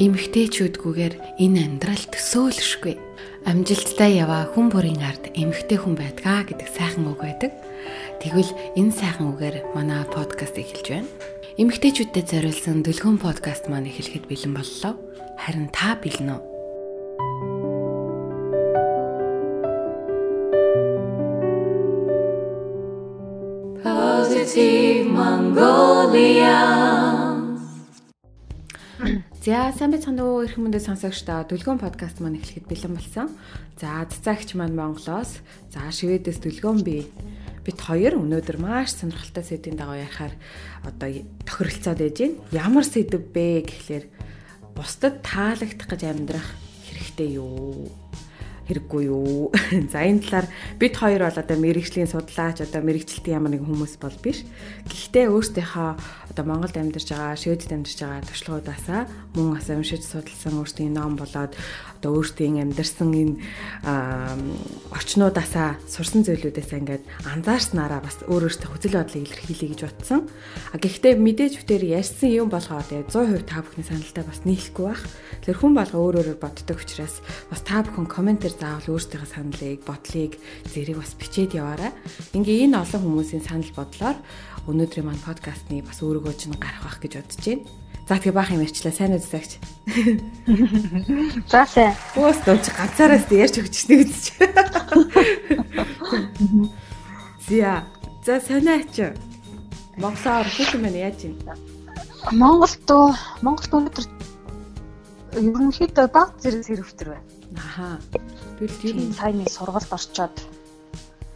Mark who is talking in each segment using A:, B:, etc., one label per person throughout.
A: эмгтээчүүдгүйгээр энэ амьдрал төсөөлшгүй. Амжилттай яваа хүн бүрийн ард эмгтээ хүн байдгаа гэдэг сайхан үг байдаг. Тэгвэл энэ сайхан үгээр манай подкаст эхэлж байна. Эмгтээчүүдэд зориулсан дүлгөн подкаст маань эхлэхэд бэлэн боллоо. Харин та бэлэн үү? Positive Mongolia За сайн байцгаана уу эрхэм мөндөд сонсогчдоо дүлгөөн подкаст маань эхлэхэд бэлэн болсон. За цацаагч маань Монголоос за Шведээс дүлгөөн би бид хоёр өнөөдөр маш сонирхолтой сэдвийн дагуу ярихаар одоо тохиролцоод байж байна. Ямар сэдв бэ гэхлээр бусдад таалагдах гэж амьдрах хэрэгтэй юу? Хэрэггүй юу. За энэ талаар бид хоёр бол одоо мэрэгжлийн судлаач одоо мэрэгчлэлтийн ямар нэгэн хүмүүс бол биш. Гэхдээ өөрсдийнхөө одоо Монголд амьдарч байгаа, Шведэд амьдарч байгаа туршлагуудаасаа мөн ас уншиж судалсан өөрсдийн ном болоод одоо өөрсдийн амьдарсан энэ орчнуудаасаа сурсан зүйлүүдээс ингээд анзаарснараа бас өөр өөртөө хүсэл бодлыг илэрхийлье гэж бодсон. А гэхдээ мэдээж бүтээр ярьсан юм болгоо тэгээ 100% та бүхний саналтай бас нийлэхгүй байх. Тэгэхээр хүн болго өөр өөрөөр боддог учраас бас та бүхэн комментээр заавал өөрсдийнхөө саналыг, бодлыг зэрэг бас бичээд яваарай. Ингээ энэ олон хүмүүсийн санал бодлоор өнөөдрийн маань подкастны бас өөрөгөө чинь гарах байх гэж бодож байна. За тэгээ баах юм ярьчлаа. Сайн уу загч.
B: За сайн.
A: Бөөс дууч ганцаараас ярьж өгч чинь үзэж. Зя. За санаач. Монголоор хөөх юм яаж юм?
B: Монголд Монголд өнөөдөр ерөнхийдөө баг зэрэг сэрвтер байна.
A: Аха.
B: Тэгэл ер нь сайн нэг сургалт орчоод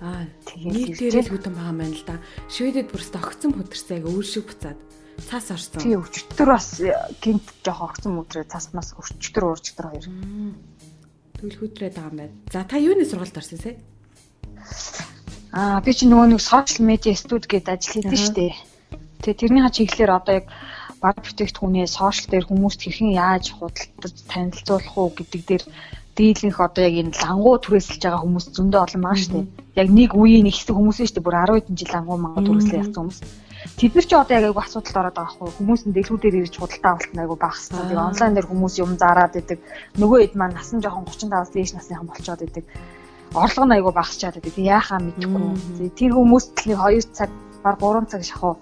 A: аа тэгээд дээрээ л хөтөн байгаа юм байна л да. Шведэд бүрс огцсон хөдөрсэйг өөр шиг буцаад цаас орсон.
B: Тий өчтөр бас гинт жоох огцсон өдрөө цаснаас өчтөр уурчтөр хоёр.
A: Тэгвэл хөдрээд байгаа юм байна. За та юуны сургалт орсон сэ?
B: Аа би чи нөгөө нэг сошиал медиа студ гээд ажил хийдэг шүү дээ. Тэгээ тэрний ха чиглэлээр одоо яг баг бүтээгдэхүүнээ сошиал дээр хүмүүст хэрхэн яаж худалдаж танилцуулах уу гэдэг дээр дийлэнх одоо яг энэ лангуу түрээсэлж байгаа хүмүүс зөндөө олон шүү дээ. Яг нэг үеийн нэг хэсэг хүмүүс дээ. Бүр 10 хэдэн жил лангуу мангуу түрээслээ явсан хүмүүс. Тэд нар ч одоо яг айгу асуудалд ороод байгаа хгүй хүмүүс нь дэлгүүдээр ирж худалдаа авалт айгу багассан. Тэгээ онлайн дээр хүмүүс юм зараад идэг. Нөгөө хэд маань насан жоохон 35-аас дээш насныхан болцоод идэг. Орлого нь айгу багасчаад идэг. Яахаа мэдэхгүй. Тэр хүмүүс төлөв 2 цаг баг 3 цаг шахуу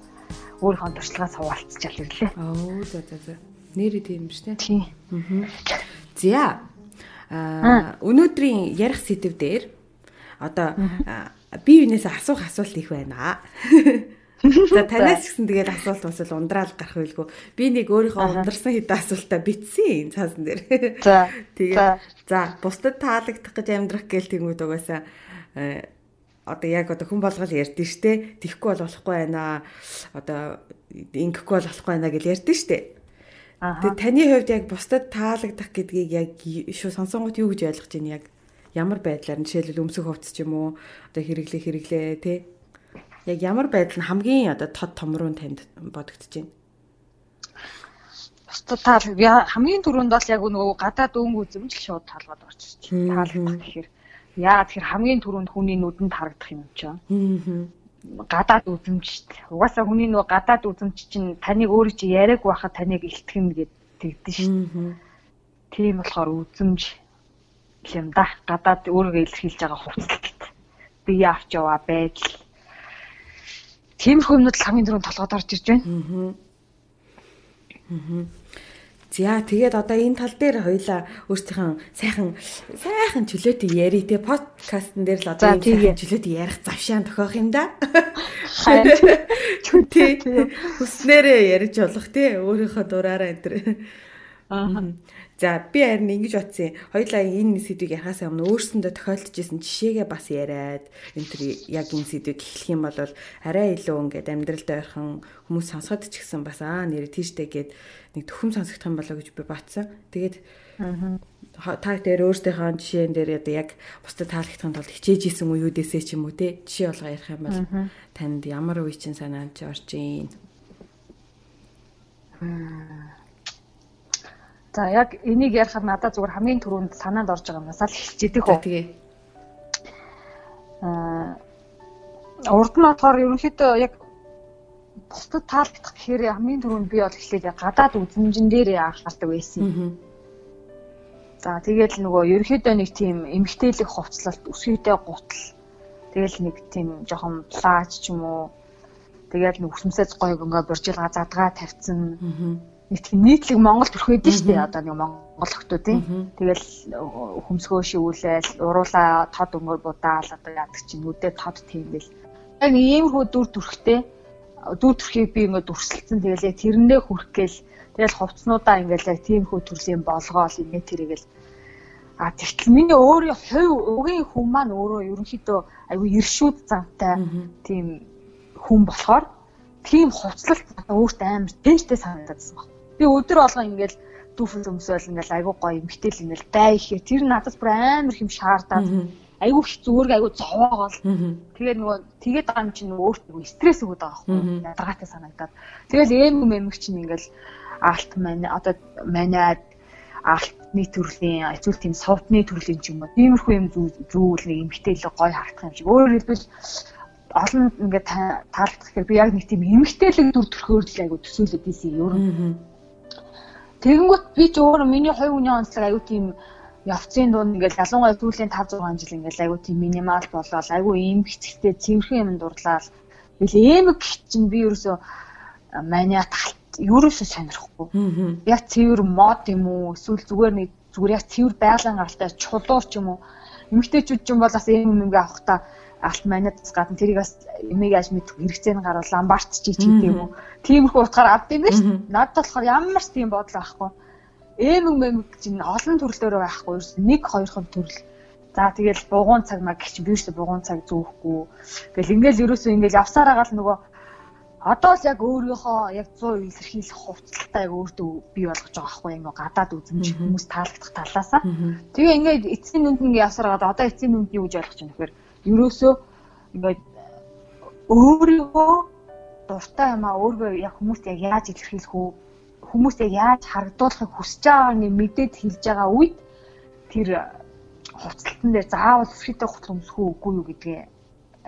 B: өөрийнхөө туршлагаа суулцчаал ирлээ.
A: Оо за за за. Нэрээ тийм шүү дээ.
B: Тийм.
A: Аа. За. Аа өнөөдрийн ярих сэдв дээр одоо би юунаас асуух асуулт их байна. За танаас гисэн тэгээд асуулт бас л ундраал гарах байлгүй. Би нэг өөрийнхөө ундарсан хэдэн асуултаа бичсэн цаасан дээр.
B: За.
A: Тэгээд за бусдад таалагдах гэж амьдрах гээл тэнгүүд угаасаа э, одоо яг одоо хүн болгол ярьдэн штэ. Тихгүй бол болохгүй байна. Одоо ингэхгүй бол болохгүй байна гэж ярьдэн штэ. Тэгээд таны хувьд яг бусдад таалагдах гэдгийг яг шүү сонсонгот юу гэж ойлгож байна яг ямар байдлаар жишээлбэл өмсөх хувцс ч юм уу одоо хэрэглээ хэрэглээ тий яг ямар байдал нь хамгийн одоо тод томруу танд бодогдож байна?
B: Бусдад таал хамгийн түрүүнд бол яг нөгөө гадаад өнгө үзэмж л шууд таалгаад орчих чинь. Таалагдах гэхээр яа тэгэхээр хамгийн түрүүнд хүний нүдэнд харагдах юм чинь. Аа гадаад үзэмж. Угаасаа хүний нөгөө гадаад үзэмж чинь таныг өөрөө чи яриаг байхад таныг илтгэн гэд тэгдэж шүү. Тийм болохоор үзэмж юм да. Гадаад өөрийгөө илэрхийлж байгаа хувцалт. Бие авч яваа байдал Тиймэрхүү юмнууд хамгийн түрүүнд толгойд орж ирж байна. Аа.
A: За тэгээд одоо энэ тал дээр хоёлаа өөрсдийнхөө сайхан сайхан чөлөөтэй яри те подкастн дээр л одоо энэ чөлөөтэй ярих завшаан тохиох юм да. Чүтээ хүснээрээ ярьж болох те өөрийнхөө дураараа энэ төр. Аа. За би харин ингэж бодсон. Хоёлаа энэ сэдвийг ярахаас өмнө өөрсөндөө тохиолдож исэн жишээгээ бас яриад энэ төр яг энэ сэдвийг эхлэх юм бол арай илүү ингээд амьдралдаа ойрхон хүмүүс сонсоход ч гэсэн бас аа нэр тийштэй гээд нэг төхөм сонсогдох юм болоо гэж би батсан. Тэгээд та дээр өөрсдийнхөө жишээн дээр одоо яг бусдад таалагдахын тулд хичээж исэн үеүдээсээ ч юм уу те жишээ болгоо ярих юм бол танд ямар үе чинь санаанд орж ийн.
B: За яг энийг ярихад надад зүгээр хамгийн түрүүнд санаанд орж байгаа юмнаас л хэлчихэдэг хөө.
A: Тэгээ.
B: Аа урд нь болохоор ерөнхийдөө яг бусдад таалагдах гэхээр хамгийн түрүүнд би бол эхлээд гадаад үзмжин дээр анхаардаг байсан. За тэгэл нөгөө ерөөхдөө нэг тийм эмгтээлэг хувцлалт өсгийтэй гутал тэгэл нэг тийм жоохон плаж ч юм уу тэгэл нэг өсмсэц гоё гөнгө боржилга задгаа тавьсан. Нэг тийм нийтлэг Монгол төрхөөд нь шүү дээ одоо нэг Монгол охтуудын. Тэгэл хөмсгөө шивүүлээл уруулаа тод өнгөөр будаал одоо яадаг чинь үдээ тод тийм бэл. Яг иймэрхүү дүр төрхтэй дүр төрхийг би ингээд өрсөлдсөн тэгэл яг тэрэндээ хүрх гээл Тэгэл хувцснуудаа ингээл яг тиймхүү төрлийн болгоол инээ тэрэгэл а тэгтэл миний өөрийн хувь өгийн хүн маань өөрөө ерөнхийдөө айгүй иршүүд зантай тийм хүн болохоор тийм хувцлалт өөртөө амар тэнцтэй санагдсан баг. Би өдөр болгоо ингээл дүүфэл өмсөөл ингээл айгүй гоё эмхтэл ингээл бай ихээ тэр надад бүр амар хэм шаардаад. Айгүй их зүгээр айгүй зовоогоол тэгээд нөгөө тэгээд байгаа юм чинь нөгөө өөртөө стресс өгöd байгаа байхгүй ядаргаатай санагдаад. Тэгэл эм мэмэг чинь ингээл алт манай одоо манай алтны төрлийн эсвэл тийм совдны төрлийн ч юм уу. Тиймэрхүү юм зүүл нэг эмгтээлэг гой харагдах юм шиг. Өөрөөр хэлбэл олон ингээд таалагдах хэрэг би яг нэг тийм эмгтээлэг дүр төрхөөр л айгу төсөөлөд ийсэн нь тэгэнгүүт би ч өөрөө миний хувь хүний онцлог айгу тийм явцын дунд ингээд ялангуяа сүүлийн 5 6 жил ингээд айгу тийм минимал болоод айгу эмгцэгтэй цэвэрхэн юм дурлал бил эмэг чинь би ерөөсөө маниа талт ерөөсөө сонирхгүй. Яг цэвэр мод юм уу эсвэл зүгээр нэг зүгээр яг цэвэр байгалийн гаралтай чулуур ч юм уу. Эмэгтэйчүүд ч юм бол бас ийм юм ингээ авахта алт манайдас гадна тэрийг бас эмийг яаж мэд хэрэгцээ нь гарвал ламбарт чи ч гэдэг юм уу. Тиймэрхүү утгаар авд юм шүү. Надад болохоор ямар ч тийм бодол байхгүй. Эм юм чинь олон төрлөөр байхгүй. Нэг хоёр хов төрөл. За тэгэл бугуун цаг маг гэх чинь би ерөөсө бугуун цаг зөөхгүй. Тэгэл ингээл ерөөсө ингээл явсараа гал нөгөө одоо л яг өөрийнхөө яг 100% илэрхийлэх хувцалтай яг өөртөө бий болгож байгаа байхгүй ингээ гадаад үзмж хүмүүс таалагдах талаасаа. Тэгээ ингээд эцсийн нүнд ингээ ясараад одоо эцсийн нүнд юу гэж ойлгож байна гэхээр ерөөсөө ингээ өөрийгөө дуртай юм а өөргөө яг хүмүүст яг яаж илэрхийлэх үү? Хүмүүст яг яаж харагдуулахыг хүсэж байгааг нь мэдээд хэлж байгаа үед тэр хувцалтан дээр заавал өсгийтэй хувцал өмсөх үгүй юу гэдгээ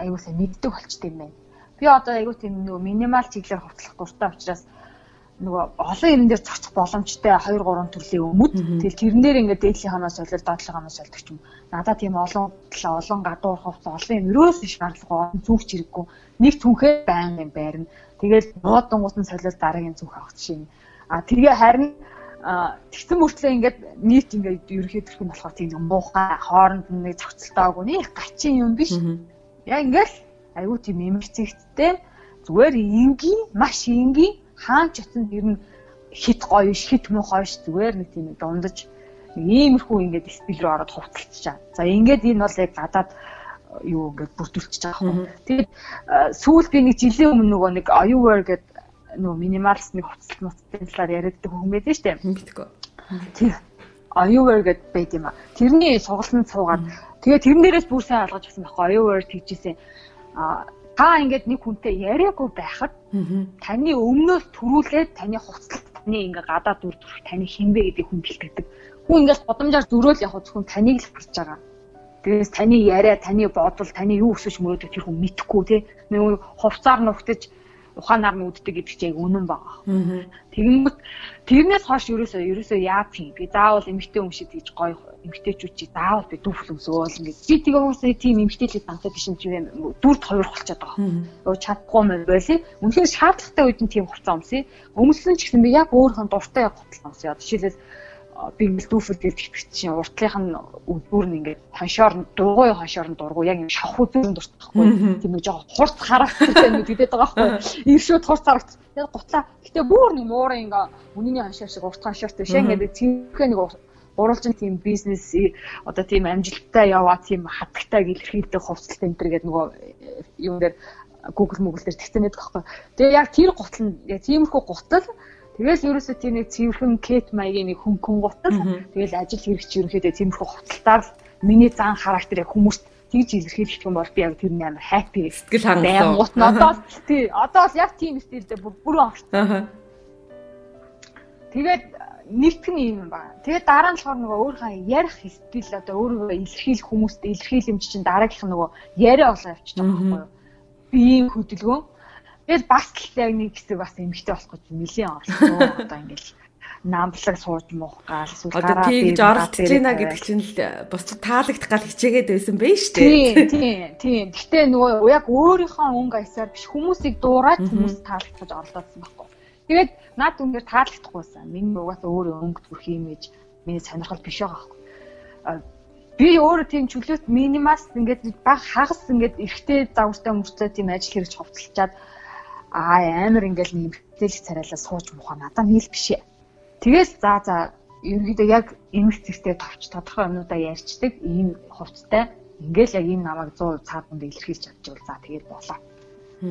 B: аюулсаа мэддэг болчтой юм байна. Би одоо айгүй тийм нөгөө минимал чиглэлээр хувцлах дуртай учраас нөгөө олон юм дээр цоцох боломжтой 2 3 төрлийн өмд. Тэгэл тэрэн дээр ингээд дээдлийн ханаас солил доотлын ханаас солидог ч юм. Надад тийм олон талаа олон гадуур хувц олон юм өрөөс иш шаардлага зүгч хэрэггүй. Нэг түнхээ байн юм байрна. Тэгэл нуудангууд нь солил дараагийн зүг авах чинь. А тэгээ харин тэгсэн мөртлөө ингээд нийт ингээд төрх нь болохоор тийм муухай хооронд нэг зохицолтойгоо нэг гачин юм биш. Яа ингээл айгүй тийм эмгцэгттэй зүгээр энгийн маш энгийн хаан ч утсан ер нь хит гоё ш хит муухай ш зүгээр нэг тийм дундаж иймэрхүү ингээд стил рүү ороод хувцалчихаа. За ингээд энэ бол яг гадаад юу ингээд бүрдүүлчихэж байгаа юм. Тэгээд сүүл би нэг жилийн өмнө нөгөө нэг оюувэр гэдэг нөгөө минималист нэг хувцалт муцтын талаар яриаддаг хүн байдаг шүү дээ. Мэдгүй. Тийм. Оюувэр гэдэг байд юм а. Тэрний сургалтанд суугаад тэгээ тэрэн дээрээс бүр сайн ойлгож авсан байхгүй оюувэр тэгжсэн а та ингээд нэг хүнтэй яриаггүй байхад таны өмнөөс төрүүлээд таны хуцалт таны ингээ гадаад дүр төрх таны хинбэ гэдэг хүн бэлтгэдэг. Хүн ингээд годамжаар зөрөөл яг зөвхөн таныг л харж байгаа. Тэгээс таны яриа, таны бодол, таны юу өсөж мөрөөдөө тэр хүн мэдхгүй те. Нэг хувцаар нүхтэж ухаанаар нь үддэг гэдэг чинь үнэн байгаа. Тэгэнгүүт тэрнээс хойш ерөөсөө ерөөсөө яа тийм би заавал эмгтэй хүн шиг тийж гоё эмгтэйчүүд чи заавал би дүүфл өмсөөл ингээд би тэгээ хүмүүсээ тийм эмгтэйлэг дантаа биш юм чи дүрд хоёр болчиход байгаа. Өө чадахгүй мэн байли. Үнэхээр шаардлагатай үед нь тийм хуцаа өмсөе. Өмсөн ч гэсэн би яг өөрийнхөө дуртай хуцаа өмсөе. Жишээлбэл би ингээл дүүфэл гэж хэлбэрт чинь уртлынх нь бүр нь ингээд хоншоор нь дургуй хоншоор нь дургуй. Яг юм шавхуу зүрэн дуртахгүй. Тийм нэг жоо хурц характертай юм гэдэг байгаа байхгүй. Иршүүд хурц характер яг гутлаа. Гэтээ бүр нэг муурын ингээ үнэний хоншоор шиг урт хоншоортой шээ ингээд цэвэрхэн нэг гурвалжин тийм бизнес одоо тийм амжилттай яваа тийм хатагтай илэрхийлдэг хувцалт энэ төр гэдэг нөгөө юм дээр Google Google дээр тэгсэн байдаг байхгүй. Тэгээ яг тэр гутал нь яг тиймэрхүү гутал Тэгэл ерөөсөө тийм нэг цэвэрхэн кет маягийн нэг хүн гутал. Тэгэл ажил хэрэгч ерөнхийдөө тиймэрхүү хуталтаар миний зан характер яг хүмүүст тэгж илэрхийлэх юм бол би яг тэр амар хаппи
A: сэтгэл хангалуун.
B: Гут нь одоо тий одоо л яг тийм стилдээ бүр бүрэн орсон. Тэгээд нэгтгэх нь юм байна. Тэгээд дараа нь болохоор нөгөө өөрийнхөө ярих стил одоо өөрийгөө илэрхийлэх хүмүүст илэрхийлэмж чинь дараагийнх нь нөгөө яриа болоо явчих жоох байхгүй юу? Би ийм хөдөлгөөн тэгэл бас л яг нэг хэсэг бас эмгтэй болох гэж нэлийн орлоо одоо ингээл намблаг сууж муух гал
A: эсвэл гараа тэгж оролцож байна гэдэг чинь л бусдад таалагдах гал хичээгээд байсан байх шүү дээ.
B: Тийм тийм. Гэтэ нөгөө яг өөрийнхөө өнгө аясаар биш хүмүүсийг дуурайж хүмүүс таалагдах гэж орлоодсон байхгүй. Тэгээд над үнээр таалагдахгүйсэн. Миний угаасаа өөрөө өнгө төрх имиж миний сонирхол биш байгаа байхгүй. Би өөрөө тийм чөлөөт минимас ингээд баг хагас ингээд эргэтэй загвартай мөрцөө тийм ажил хэрэгж ховцолчаад аа амар ингээд нэмэгдэл царайлаа сууж мухаа надад нийл биш ээ Тэгээс за за ерөнхийдөө яг эмх зэрэгтэй товч тодорхой юмудаа ярьцдаг ийм хувцтай ингээл яг ийм намайг 100% цааданд илэрхийлж чадчихвал за тэгээд болоо.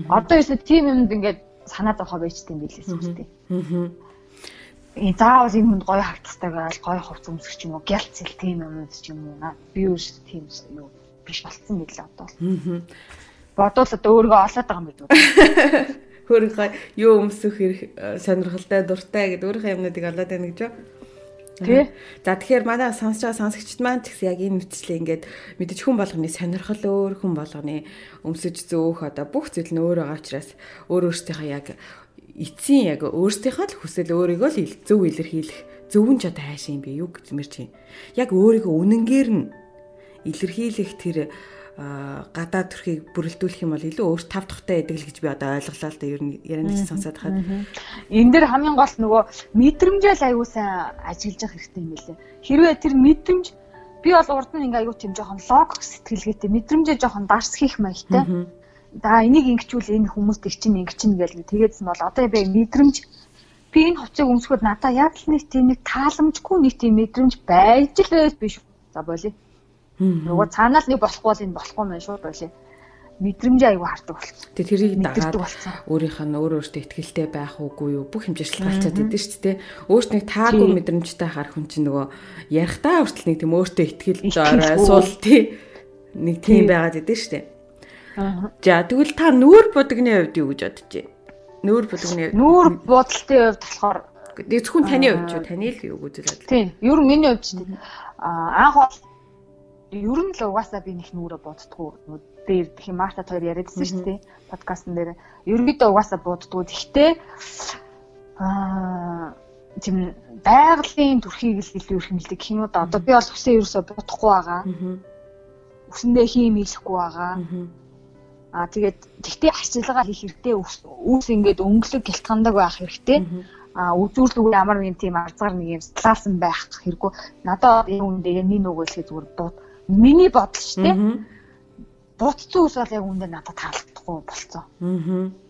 B: Одоо ерөөсөө тийм юмд ингээд санаа зовхоо байчтай юм билээс үстэй. Аа. Э заавал энэ хүнд гоё хавцтай байл гоё хувц өмсөх ч юм уу гялцэл тийм юмуд ч юм уу би өөрөөс тийм юу биш болцсон билээ одоо. Аа. Бодвол одоо өөрийгөө олоод байгаа юм бид.
A: хөрөнгө юу өмсөх э, сонирхолтой дуртай гэдэг өөрийнхөө юмнуудыг олоод байна гэж байна. Тий. За тэгэхээр манай сонсож байгаа сонсогчд маань ч гэсэн яг энэ мэтчлээ ингээд мэдээж хүн болгоны сонирхол өөр хүн болгоны өмсөж зөөх одоо бүх зүйл нь өөр байгаа учраас өөр өөрсдийнхөө яг эцсийн яг өөрсдийнхөө л хүсэл өөрийгөө л зөв илэрхийлэх зөвөн ч одоо хайшаа юм бэ юу гэж мэр чинь. Яг өөрийгөө үнэнгээр нь илэрхийлэх тэр гадаад төрхийг бүрэлдүүлэх юм бол илүү өөрт тав дахтай байдаг л гэж би одоо ойлголоо л да ер нь ярианаас сонсоод хаад.
B: Энэ дэр хамгийн гол нөгөө мэдрэмжэл аягүй сайн ажиллаж явах хэрэгтэй юм билээ. Хэрвээ тэр мэдрэмж би бол урд нь ингээ аягүй тийм жоохон логик сэтгэлгээтэй мэдрэмжээ жоохон дарс хийх маягтай. За энийг ингэчүүл энэ хүмүүст их чинь ингэ чинь гээл тэгээд нь бол одоо би мэдрэмж би энэ хувцыг өмсөхөд надаа яг л нэг тийм нэг тааламжгүй нэг тийм мэдрэмж байж л байж биш. За болиё. Нөгөө цаанаа л нэг болохгүй бол энэ болохгүй мэн шууд байлээ. Мэдрэмжээ аягүй хардаг болсон.
A: Тэгээ тэрийг дагаад өөрийнх нь өөр өөртөө ихтгэлтэй байх уугүй юу бүх хэмжээшлэл гарчаад идэв шүү дээ. Өөрт нэг таагүй мэдрэмжтэй харах хүн чинь нөгөө ярихтаа хүртэл нэг тийм өөртөө ихтгэл орой суул тий нэг тийм байгаад идэв шүү дээ. За тэгвэл та нүүр будагны хувьд юу гэж бодож байна? Нүүр будагны
B: нүүр бодолтын хувьд болохоор
A: зөвхөн таны хувьд юу таны л юу гэж бодож байна?
B: Тийм. Ер нь миний хувьд ч анх ер нь л угаасаа би нэг нүрэ боддгоо дээр гэх юм Мартад хоёр яриадсэн шүү дээ подкастн дээр. Ерөнхийдөө угаасаа боддгоо. Гэхдээ аа тийм байгалийн төрхийг л илүү уу да. Одоо би бол хүсээ ерөөсөө бодохгүй байгаа. Үсэндээ хийм хийхгүй байгаа. Аа тэгээд тэгтээ арчилгаа хийх хэрэгтэй. Үүс ингээд өнгөлөг гэлтгандаг байх хэрэгтэй а үзүүлэлгүй ямар нэгэн тийм арзгаар нэг юм сталсан байх хэрэггүй надад энэ үндээ нэг нөгөөлхий зүгээр бод миний бодол шүү дээ. Буцсан ус бол яг үүндээ надад таалагдахгүй болцсон.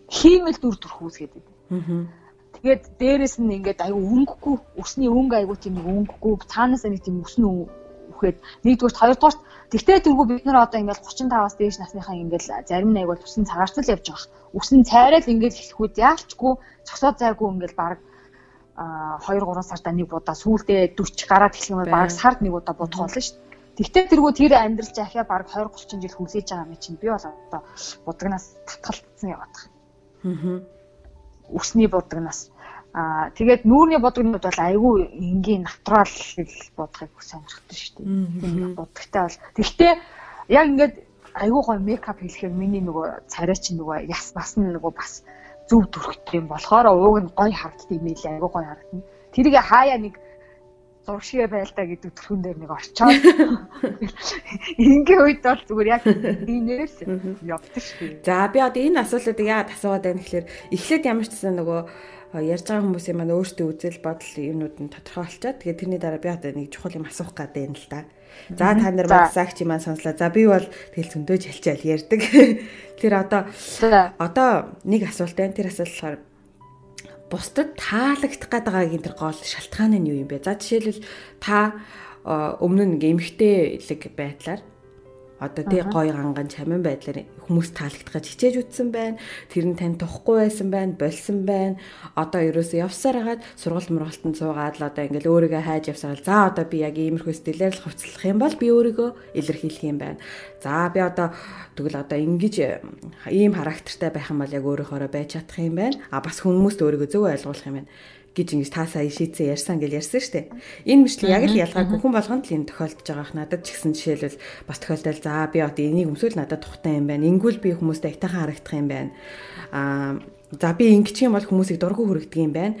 B: Хиймэл дүр төрхүүс гэдэг. Аа. Тэгээд дээрэс нь ингээд аюу өнгөхгүй, өсний өнгө аюу тийм нэг өнгөхгүй, цаанаас нэг тийм өснө үхээд нэгдүгürt хоёрдугаарт тэгтээ тэргүй бид нар одоо ингээд 35-аас дээш насныхаа ингээд зарим нэг бол өсөн цагаарцал явж байгаа. Өсөн цайрал ингээд хэлэхүүд яалчгүй цогсоо зайгүй ингээд баг а 2 3 сартаа нэг удаа сүүлдээ 40 гараад хэлэх юм бол баг сард нэг удаа бодох болно шүү дээ. Тэгтээ тэргүй тэр амьдрал жахаа баг 20 30 жил хүлээж байгаа юм чинь би бол одоо будагнаас татгалцсан яваад байгаа. Аа. Үсний будагнаас Аа тэгээд нүүрний бодгонууд бол айгүй энгийн натурал бодохыг сонирхдаг шүү дээ. Тийм бодогтой бол. Тэгтээ яг ингээд айгүй гоё мейкап хийхээр миний нөгөө царай чинь нөгөө яс бас нөгөө бас зөв төрхтэй юм болохоор ууг нь гоё харагддаг юм ээ айгүй гоё харагдана. Тэрийг хаяа нэг зуршигэ байлдаа гэдэг төрхөн дээр нэг орчоод ингийн үед бол зүгээр яг инээрс явдаг шүү.
A: За би одоо энэ асуултыг яагаад асууад байна гэхээр эхлээд ямар ч гэсэн нөгөө ярьж байгаа хүмүүсийн маань өөртөө үзэл бодол юмнууд нь тодорхойлчаад тэгээд тэрний дараа би одоо нэг чухал юм асуух гэдэг юм л да. За та нар багсаагч юм сонслоо. За би бол тэгэл зөндөө жалчаал ярьдаг. Тэр одоо одоо нэг асуулт байна. Тэр асуулт болохоор бусдад таалагдах гадаагийн тэр гол шалтгаан нь юу юм бэ? За жишээлбэл та өмнө нь эмхтэй илэг байдлаар одоо тий гой ганган чамин байдлаар хүмүүс таалагдахад хичээж үтсэн байна. Тэр нь тань тухгүй байсан байна, болсон байна. Одоо ерөөсөө явсаар хагаад сургалт мургалтанд суугаад л одоо ингээл өөрийгөө хайж явсаар за одоо би яг иймэрхүү стилээр л хувцлах юм бол би өөрийгөө илэрхийлэх юм байна. За би одоо тэгвэл одоо ингэж ийм характертай байх юм бол яг өөрөөхөөрөө байж чадах юм байна. А бас хүмүүст өөрийгөө зөв ойлгуулах юм байна гэж ингэж та сая шийдсэн ярьсан гэж ярьсан шүү дээ. Энэ мэтлэг яг л ялгаагүй хүн болгонд л энэ тохиолдож байгаах надад ч гэсэн жишээлбэл бас тохиолдол за би одоо энийг өмсөөл надад тухтай юм байна. Ингүүл би хүмүүстэй айтайхан харагдах юм байна. Аа За би ингэчих юм бол хүмүүсийг дургу хүрэгдэг юм байна.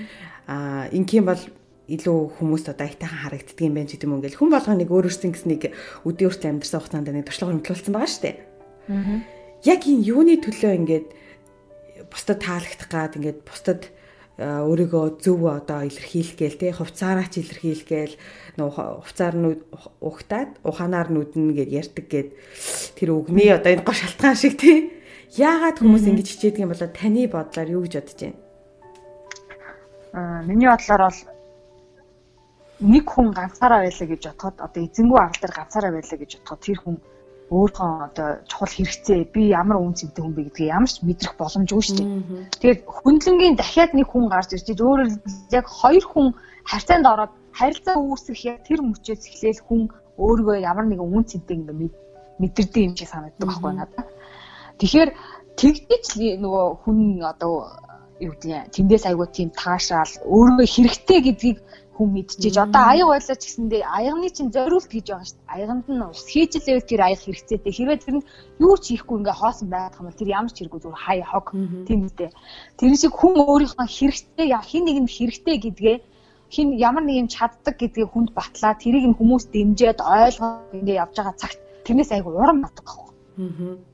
A: Аа ингэх юм бол илүү хүмүүст одоо айтайхан харагддаг юм байна ч гэдэм юм ингээл хүн болгоо нэг өөрөөсөө ингэснийг өдөө хүртэл амьдрсан хугацаанд нэг туршлага хэмтлүүлсэн байгаа шүү дээ. Аа. Яг энэ юуны төлөө ингээд бусдад таалагдах гад ингээд бусдад өөрийгөө зөв одоо илэрхийлэх гээл те хувцаараа ч илэрхийлэх гээл хувцаар нь ухтаад ухаанаар нүднэ гэд ярьдаг гэд тэр үгний одоо энэ гоо шалтгаан шиг те. Яагаад хүмүүс ингэж хичээдэг юм болоо? Таны бодлоор юу гэж бодож байна?
B: Аа миний бодлоор бол нэг хүн ганцаараа байлаа гэж бодоход одоо эзэнгүү арга дээр ганцаараа байлаа гэж бодоход тэр хүн өөрийнхөө одоо чухал хэрэгцээ би ямар үн цэнтэй хүн бэ гэдгийг ямар ч мэдрэх боломжгүй шүү дээ. Тэгээд хөндлөнгийн дахиад нэг хүн гарч ирж өөрөөр яг хоёр хүн харьцаанд ороод харилцаа үүсгэх яг тэр мөчөөс эхлээл хүн өөрийгөө ямар нэгэн үн цэнтэй ингээ мэдэрдэг юм шиг санагддаг байхгүй надад. Тэгэхээр тэгдэж нөгөө хүн одоо юу гэдэг тэндээс айгуу тийм таашаал өөрийгөө хэрэгтэй гэдгийг хүн мэдчихэж одоо аяга байлаа ч гэсэндээ аягны чинь зориулт гэж байгаа шүү дээ. Аяганд нь ус хийжлээвэл тэр аяг хэрэгцээтэй. Хэрвээ тэр нь юу ч хийхгүй ингээ хоосон байх юм бол тэр ямар ч хэрэггүй зүгээр хай хог тийм үстэй. Тэр шиг хүн өөрийнхөө хэрэгтэй хин нэг нь хэрэгтэй гэдгээ хин ямар нэг юм чаддаг гэдгийг хүнд батлаа тэрийг нь хүмүүс дэмжиад ойлгоод ингээ явж байгаа цагт тэрнээс айгу урам батдаг байхгүй. Аа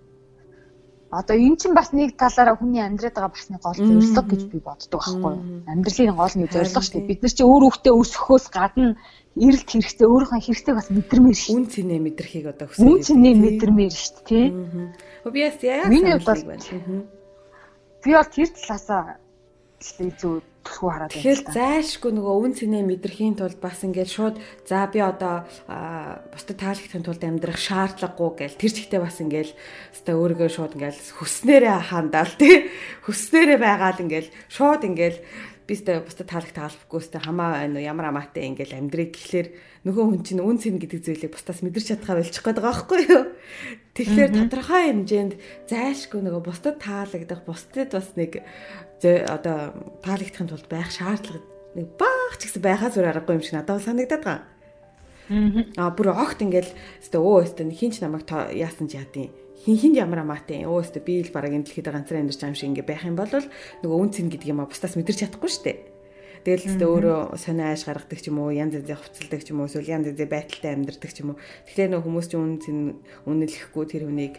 B: одоо эн чинь бас нэг талаараа хүний амьдраад байгаа бас нэг гол зорилго гэж би боддог байхгүй юу. Амьдралын гол нэг зорилго шүү дээ. Бид нар чи өөр хөвгтөө өсөхөөс гадна эрэлт хэрэгтэй өөрийнхөө хэрэгцээг бас мэдэрмээр шүү.
A: Үн цэнэ мэдрэхийг одоо хүсэж
B: байна. Үн цэнэ мэдэрмээр шүү тий.
A: Би бас яа.
B: Миний бол би бол тэр талаасаа зөв төлхөө хараад
A: байна. Тэгэхээр зайлшгүй нөгөө үн цэнэ мэдрэхийн тулд бас ингээд шууд за би одоо бусдад таалагдахын тулд амьдрах шаардлагагүй гэл тэр чигтээ бас ингээд өстой өөрийгөө шууд ингээд хүснээрээ хандаал тий хүснээрээ байгаал ингээд шууд ингээд би өстой бусдад таалагт таалбахгүй өстой хамаа байна уу ямар амаатай ингээд амьдрыг гэхлээр нөгөө хүн чинь үн цэн гэдэг зүйлийг бусдаас мэдэрч чадхаа болчих гээд байгаа байхгүй юу. Тэгэхээр тодорхой хэмжээнд зайлшгүй нөгөө бусдад таалагдах бусдад бас нэг одоо таалагдахын тулд байх шаардлага нэг баах ч гэсэн байхаа зүр аргагүй юм шиг надад санагдаад байгаа. Аа бүр огт ингээл өстө өө өстө хинч намайг яасан ч яадیں۔ Хин хинд ямар амаатай өө өстө би л бараг энэ дэлхийд ганцаар амьдарч байгаа юм шиг ингээ байх юм бол нөгөө үн цэн гэдэг юм а бусдаас мэдэрч чадахгүй шүү дээ. Тэгэл өстө өөрөө сонио ааш гаргадаг ч юм уу, янз янзын хувцалдаг ч юм уу, эсвэл янз янзын байдалтай амьдардаг ч юм уу. Тэгэхээр нөгөө хүмүүс чинь үн цэн үнэлэхгүй тэр хүнийг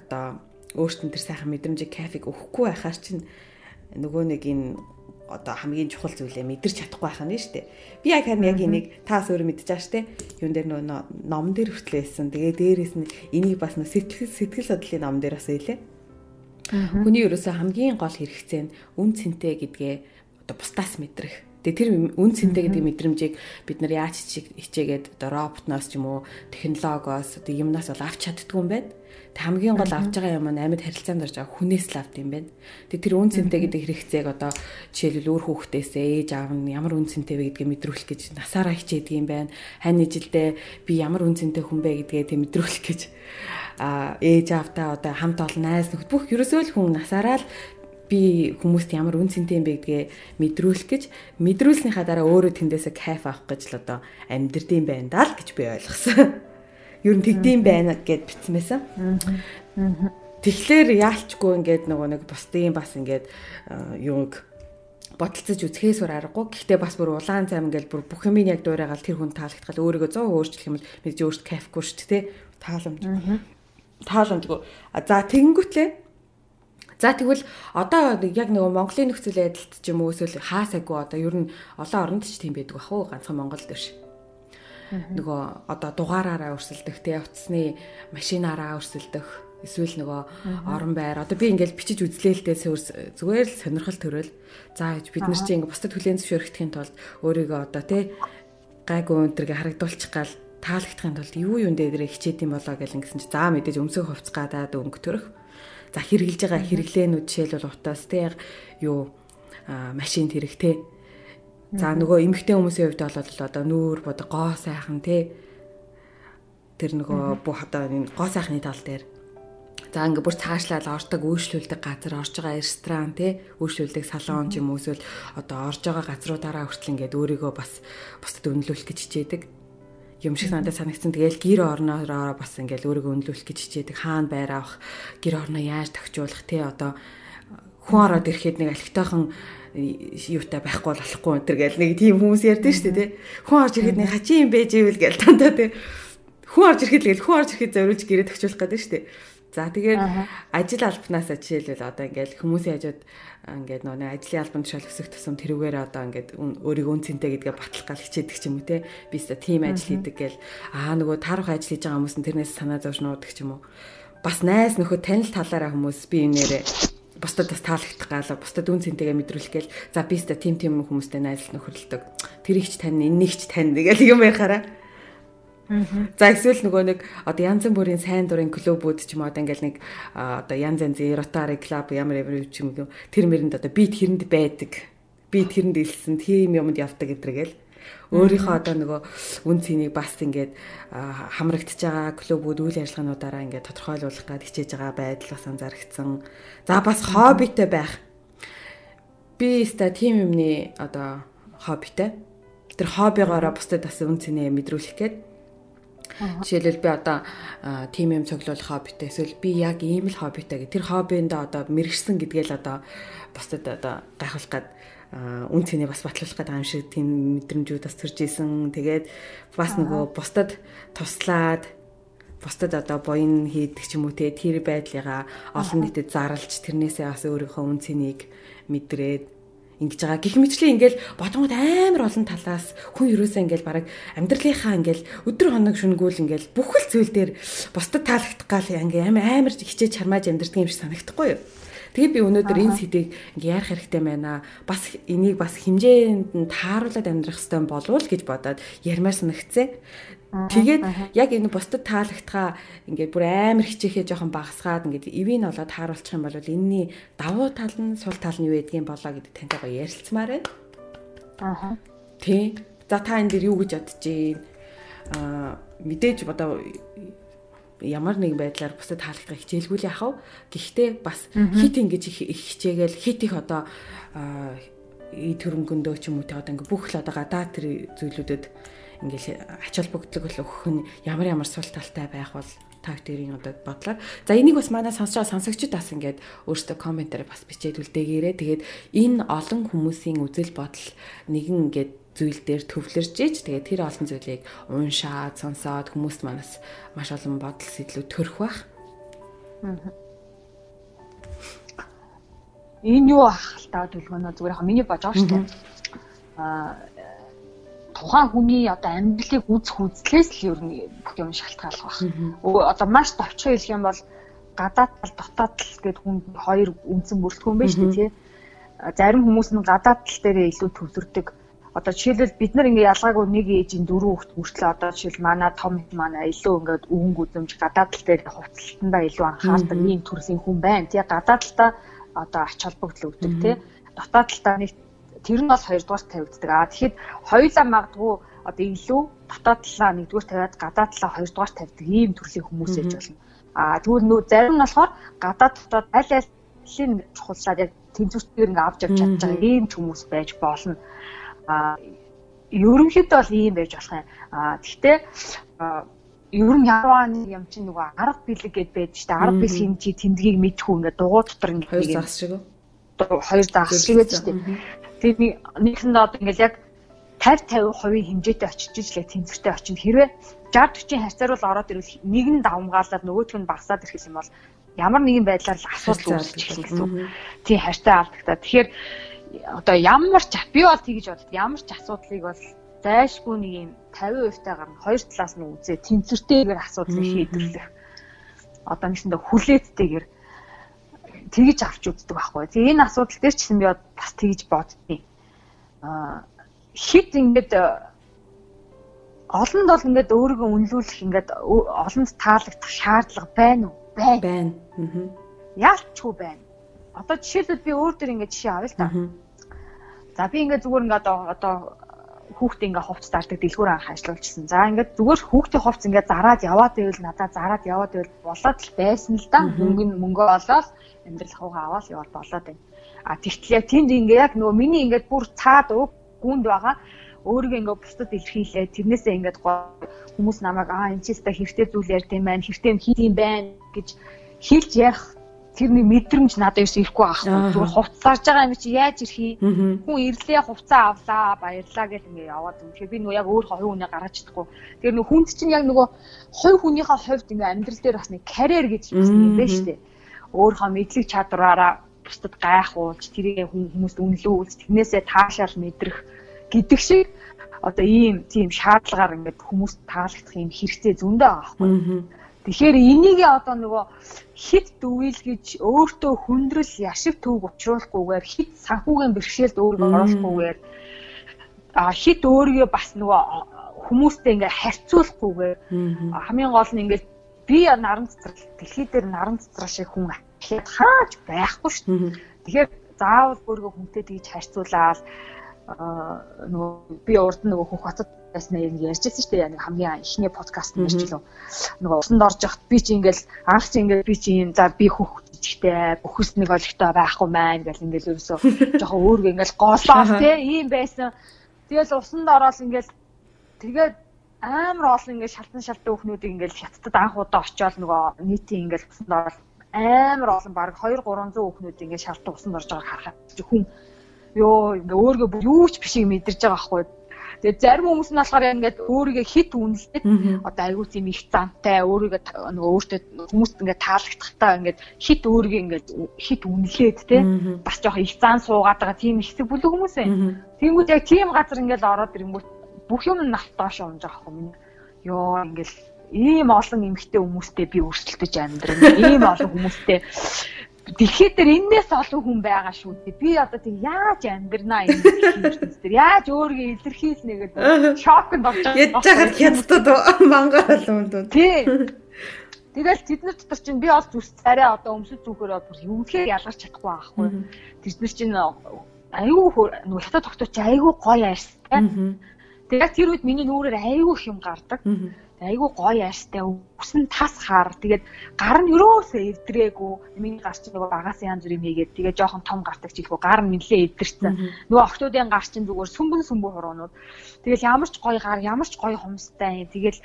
A: одоо өөртөө тэр сайхан мэдрэмжийг кафег өгөхгүй байхаар чинь нөгөө нэг энэ одоо хамгийн чухал зүйлээ мэдэрч чадахгүй байх нь шүү дээ. Би яг харин яг энийг таас өөрөө мэдчихэж байгаа шүү дээ. Юун дээр нөө ном дээр хүртэл байсан. Тэгээ дээрээс нь энийг бас нөө сэтгэл сэтгэл судлалын ном дээр бас хэлээ. Хүний ерөөсөө хамгийн гол хэрэгцээ нь үн цэнтэй гэдгээ одоо бусдаас мэдрэх. Тэгээ тэр үн цэнтэй гэдэг мэдрэмжийг бид нар яаж хичээгээд одоо роботноос ч юм уу технологиос одоо юмнаас бол авч чаддгүй юм байна хамгийн гол авч байгаа юм нь амьд харилцаанд орж байгаа хүнээс л авд юм байна. Тэгээ тэр үн цэнтэй гэдэг хэрэгцээг одоо жишээлбэл өөр хүүхдээсээ ээж аав нь ямар үн цэнтэй вэ гэдгийг мэдрүүлэх гэж насаараа хичээдэг юм байна. Хань ижилдээ би ямар үн цэнтэй хүн бэ гэдгээ тэг мэдрүүлэх гэж а ээж аавтаа одоо хамт олон найз нөхд бүх ерөөсөө л хүн насаараа л би хүмүүст ямар үн цэнтэй юм бэ гэдгээ мэдрүүлэх гэж мэдрүүлснийхаа дараа өөрөө тэндээсээ кайф авах гэж л одоо амьдрдсан байна даа л гэж би ойлгосон ер нь тэгдэм байна гэд битсэн байсан. Тэгэхээр яалчгүй ингээд нөгөө нэг бусдын бас ингээд юуг бодолцож үзэхээс өөр аргагүй. Гэхдээ бас бүр улаан цайм ингээл бүр бүх юм яг дуурайгаал тэр хүн таалагдхал өөрийгөө 100 өөрчлөх юм бол мэдээж өөрт кайфгүй шүү дээ, тааламж. Тааламжгүй. За тэгэнгүүтлээ За тэгвэл одоо яг нөгөө Монголын нөхцөл байдалд ч юм уу эсвэл хаасайгүй одоо ер нь олон оронд ч тийм байдаг бах уу ганцхан Монголд биш нөгөө одоо дугаараараа өрсөлдөх тий утасны машинаараа өрсөлдөх эсвэл нөгөө орон байр. Одоо би ингээл бичиж үзлээлтэй зүгээр л сонирхол төрөл. За бид нар чинь ингээ бусдад хүлээн зөвшөөрөхдхийн тулд өөрийгөө одоо тий гайгүй өнтергээ харагдуулчих гал таалагдахын тулд юу юун дээр хичээд юм болоо гэл ингэсэн чи. За мэдээж өмсөх хувц гадаад өнгө төрөх. За хэрэгжилж байгаа хэрэглээнүүд жишээлбэл утаас тий юу машин тэрэг тий За нөгөө эмэгтэй хүмүүсийн хувьд бол одоо нүүр бод гоо сайхан тий тэр нөгөө бүх одоо энэ гоо сайхны тал дээр. За ингээ бүр цаашлаад ордог үйлчлүүлдэг газар орж байгаа ресторан тий үйлчлүүлдэг салон ч юм уу эсвэл одоо орж байгаа газруудаараа хүртэл ингээд өөрийгөө бас бусдад үнэлүүлэх гэж хичээдэг. Юм шиг надад санагдсан. Тэгээл гэр орноороо бас ингээл өөрийгөө үнэлүүлэх гэж хичээдэг. Хаана байр авах, гэр орноо яаж тохижуулах тий одоо хүн ороод ирэхэд нэг алхтайхан юутай байхгүй болохгүй энэ төр гэл нэг тийм хүмүүс ярьдэн шүү дээ тий. Хүн орж ирэхэд нэг хачи юм байж ивэл гэл тантаа тий. Хүн орж ирэхэд л гэл хүн орж ирэхэд зориулж гэрээ төгчүүлэх гэдэг шүү дээ. За тэгээд ажил албанасаа жишээлбэл одоо ингээл хүмүүсийн хажууд ингээд нөгөө ажлын албанд шал өсөх тусам тэрүүгээр одоо ингээд өөрийгөө үнцэнтэй гэдгээ батлах гал хичээдэг ч юм уу те би өстө тим ажил хийдэг гэл аа нөгөө таарах ажил хийж байгаа хүмүүс нь тэрнээс санаа зовж нуудаг ч юм уу бас найс нөхөд танил талаараа хүмүүс би энээрээ бусдад бас таалагдах гал бусдад үн цэнтэйгээ мэдрүүлэх гээл за би өстө тим тим хүмүүстэй найзлах нөхөрлөдөг тэр ихч тань энийгч тань гэл юм ярихаараа За эсвэл нөгөө нэг одоо янз бүрийн сайн дурын клубүүд ч юм уу одоо ингээл нэг одоо янз янзын Rotary Club ямар ямар ч юм тэр мэрэнд одоо би тэрэнд байдаг. Би тэрэнд илсэн тийм юмд явдаг гэдэргээл өөрийнхөө одоо нөгөө үн цэнийг бас ингээд хамрагдж байгаа клубүүд үйл ажиллагаануудаараа ингээд тодорхойлуулах гад хичээж байгаа байдал бас анзаарчихсан. За бас хоббитэй байх. Би өста тийм юмны одоо хоббитэй. Тэр хоббигоороо бусдад бас үн цэнээ мэдрүүлэх гээд Жишээлбэл би одоо тим юм цоглуулах хоббитэй эсвэл би яг ийм л хоббитэй гэх тэр хоббиндээ одоо мэрэгсэн гэдгээл одоо бусдад одоо гайхуулах гад үн цэнийг бас батлуулах гэдэг юм шиг тийм мэдрэмжүүд бас төрж исэн. Тэгээд бас нөгөө бусдад туслаад бусдад одоо буян хийдэг ч юм уу те тэр байдлыгаа олон нийтэд зарлж тэрнээсээ бас өөрийнхөө үн цэнийг мэдрээд ингэж байгаа. Гэх мэтчлэн ингээл бодгоод амар олон талаас хүн юусаа ингээл бараг амьдралынхаа ингээл өдөр хоног шүнгүүл ингээл бүх л зүйл дээр бусдад таалагдах гал ингээл амар амар хичээж чармааж амьдрдаг юм шиг санагдахгүй юу? Тэгээ би өнөөдөр энэ сэдийг ингээ ярих хэрэгтэй байна. Бас энийг бас хэмжээнд нь тааруулаад амьдрах хэрэгтэй болов уу гэж бодоод ярмаар санагцсан. Тэгээд яг энэ бусдад таалагдхаа ингээд бүр амар хичээхээ жоохон багасгаад ингээд ивэн олоод тааруулчих юм бол энэний давуу тал нь сул тал нь юу байдгийг болоо гэдэг тантай гоё ярилцмаар байна. Аа. Тий. За та энэ дэр юу гэж бодож байна? Аа мэдээж одоо ямар нэгэн байдлаар бусдад таалагдах хичээлгүй л яхав. Гэхдээ бас хит ингэж их хичээгээл хит их одоо ий төрөнгөндөө ч юм уу те одоо ингээ бүх л одоо гадаа тэр зүйлүүдэд ингээл ач холбогдлого бол өгөх нь ямар ямар сул талтай байх бол та хоёрын одоо бодлоо. За энийг бас манай сонсож байгаа сонсогчид бас ингээд өөрсдөө комментээр бас бичээд үлдээгээрээ. Тэгээд энэ олон хүмүүсийн үзэл бодол нэгэн ингээд зүйл дээр төвлөрж иж тэгээд тэр олон зүйлийг уншаад сонсоод хүмүүст манаас маш олон бодол сэтлүүд төрөх бах.
B: Энэ юу ахалтаа төлгөнө зүгээр яг миний бож байгаа шүү дээ. Аа тухайн хүний одоо амьдралыг үзэх үзлээс л ер нь бүх юм шалтгааллах баг. Одоо маш товчхон хэлэх юм бол гадаад тал дотоод тал гэдэг хүн хоёр үндсэн бүрэлдэхүүн байна шүү дээ. Зарим хүмүүс нь гадаад тал дээрээ илүү төвлөрдөг. Одоо жишээлбэл бид нар ингээ ялгаагүй нэг ээжийн дөрөв хүүхэд хүртэл одоо жишээл манай том хэд манай илүү ингээд өвөн гүзэмж гадаад тал дээр хувцалтандаа илүү анхаардаг ийм төрлийн хүн байна. Тий гадаад талтаа одоо ач холбогдол өгдөг тий. Дотоод талтаа нэг тэр нь бол хоёрдугаар тавигддаг. Аа тэгэхэд хоёулаа магадгүй одоо илүү дотоод талаа нэгдүгээр тавиад гадаад талаа хоёрдугаар тавьдаг ийм төрлийн хүмүүс ээж болно. Аа тэгвэл нөө зарим нь болохоор гадаад дотоод аль аль нь чухалшаад яг тэнцвэртээр ингээ авч явж чадж байгаа ийм хүмүүс байж болно. Ерөнхийдөө бол ийм байж болох юм. Аа гэхдээ ер нь ямар нэг юм чинь нөгөө арга бэлэг гэд байж штэ арга бэлгийн чи тэмдгийг мэдхүү ингээ дугуй дотор ингээ
A: хоёр загас шиг
B: хоёр загас шиг байж штэ Тэгээ нэгсэндээ одоо ингээл яг 50 50% хэмжээтэй очиж ижлээ тэнцвэртэй очино. Хэрвээ 60 40 харьцааруул ороод ирвэл нэг нь давмгаалаад нөгөөх нь багасаад ирэх юм бол ямар нэгэн байдлаар л асуудал үүсэж эхэлнэ гэсэн. Тийм харьцаа алдагтаа. Тэгэхээр одоо ямар ч би бол тэгж бодод ямар ч асуудлыг бол зайшгүй нэг юм 50% таагаар нь хоёр талаас нь үзээ тэнцвэртэйгээр асуудлыг шийдвэрлэх. Одоо нэгсэндээ хүлээцтэйгээр тэгж авч үздэг байхгүй. Тэгээ энэ асуудал дээр ч гэсэн би бас тэгж боддیں۔ Аа хит ингээд олонд бол ингээд өөрийгөө үнэлүүлэх ингээд олонд таалагдах шаардлага байна уу?
A: Байна. Байна. Аа.
B: Яалчгүй байна. Одоо жишээлбэл би өөр дөр ингээд жишээ авъя л та. За би ингээд зүгээр ингээд одоо хүүхдээ ингээ хувц зардаг дэлгүүр анх ажиллуулчихсан. За ингээд зүгээр хүүхдээ хувц ингээ зараад яваад байвал надад зараад яваад байвал болоод л байсан л да. Мөнгө мөнгөө олоод амьдрал хуугаа аваад яваад болоод байна. А тэгтэл яг тэнд ингээ яг нөгөө миний ингээд бүр цаад уг гүнд байгаа өөрийгөө ингээ бусдад илэрхийлээ. Тэрнээсээ ингээд хүмүүс намайг аа энэ ч өстой хэрэгтэй зүйл ярьд юм байна. Хэрэгтэй юм хийх юм байна гэж хэлж ярих тэр нэг мэдрэмж надад ерөөс ирэхгүй байхгүй. Зүгээр хувцсарж байгаа юм чи яаж ирхий? Хүн ирлээ хувцаа авлаа баярлаа гэл ингээ яваад юм. Тэгэхээр би нөгөө яг өөр хоёр хүнээ гаргаж чадахгүй. Тэгэхээр нөгөө хүнд чинь яг нөгөө хоёр хүнийхээ хувьд ингээ амьдрал дээр бас нэг карьер гэж юм байна шүү дээ. Өөрийнхөө мэдлэг чадвараараа бусдад гайхуулж тэрийг хүмүүст үнэлүүлж тэрнээсээ таашаал мэдрэх гэдэг шиг одоо ийм тийм шаардлагаар ингээд хүмүүст таалагдах юм хэрэгтэй зөндөө байхгүй. Тэгэхээр энийг одоо нөгөө хит дүүл гэж өөртөө хүндрэл яшиг төвг учруулахгүйгээр хит санхүүгийн бэрхшээлд өөрийгөө оруулахгүйгээр а хит өөрийгөө бас нөгөө хүмүүстэй ингээ харьцуулахгүйгээр хамгийн гол нь ингээ би наран цэцрал дэлхий дээр наран цэцрал шиг хүн ахиад хааж байхгүй шүү дээ. Тэгэхээр заавал өөрийгөө хүнтэй тэгж харьцуулаад нөгөө би урд нөгөө хөх хотод байснаа яг ярьжсэн шүү дээ. Яг хамгийн эхний подкаст нь ярьж лөө. Нөгөө усанд орж яхад би чи ингээл анх чи ингээл би чи юм за би хөх жижигтэй бүхэс нэг олигтой байхгүй маань гэл ингээл ерөөсөө жоохон өөргөө ингээл голоо те ийм байсан. Тэгэл усанд ороод ингээл тэгээд амар олон ингээд шалтан шалтан хүүхнүүдийг ингээд хятадд анх удаа очиод нөгөө нийтийн ингээд усанд ороод амар олон баг 2 300 хүүхнүүд ингээд шалтан усанд орж байгааг харахад хүн ёо ингээ өөргөө юу ч бишийг мэдэрж байгаа байхгүй. Тэгээд зарим хүмүүс нь болохоор ингээд өөрийгөө хит үнэлдэг. Одоо айгүй тийм их зантай өөрийгөө нөгөө өөртөө хүмүүст ингээд таалагдахтаа ингээд хит өөрийгөө ингээд хит үнэлээд те бас жоохон их зан суугаад байгаа тийм хэсэг бүлэг хүмүүс байна. Тэнгүүд яг тийм газар ингээд ороод ирэнгүүт бүх юм навт доош унж байгаа минь. Йоо ингээд ийм олон эмгтэй хүмүүстэй би өрсөлдөж амьдрна. Ийм олон хүмүүстэй дэлхий дээр энээс олон хүн байгаа шүү дээ. Би одоо тийм яаж амьдрнаа дэлхийд дээр яаж өөрийгөө илэрхийлнэ гэдэг шокнд орж байгаа.
A: Ядж хахад хятадд мангар олон хүн.
B: Тий. Тэгэл тэднэр дотор чинь би ол зүс царай одоо өмсөж зүгээрээ бүр юухээр ялгарч чадахгүй байхгүй. Тэднэр чинь айгүй нөгөө хятад тогтооч айгүй гоё ярьстай. Тэгээд тэр үед миний нүрээр айгүй юм гардаг айгүй гоё яаштай үсэн тас хар тэгээд гар нь өрөөсөө эвдрээгүй. Миний гар чинь нөгөө багаас янз бүр юм хийгээд тэгээд жоохон том гардаг ч ихгүй гар нь нэлээ эвдэрсэн. Нөгөө охтуудын гар чинь зүгээр сүмбэн сүмбэн хуруунууд. Тэгэл ямар ч гоё гар ямар ч гоё хумстай. Тэгэл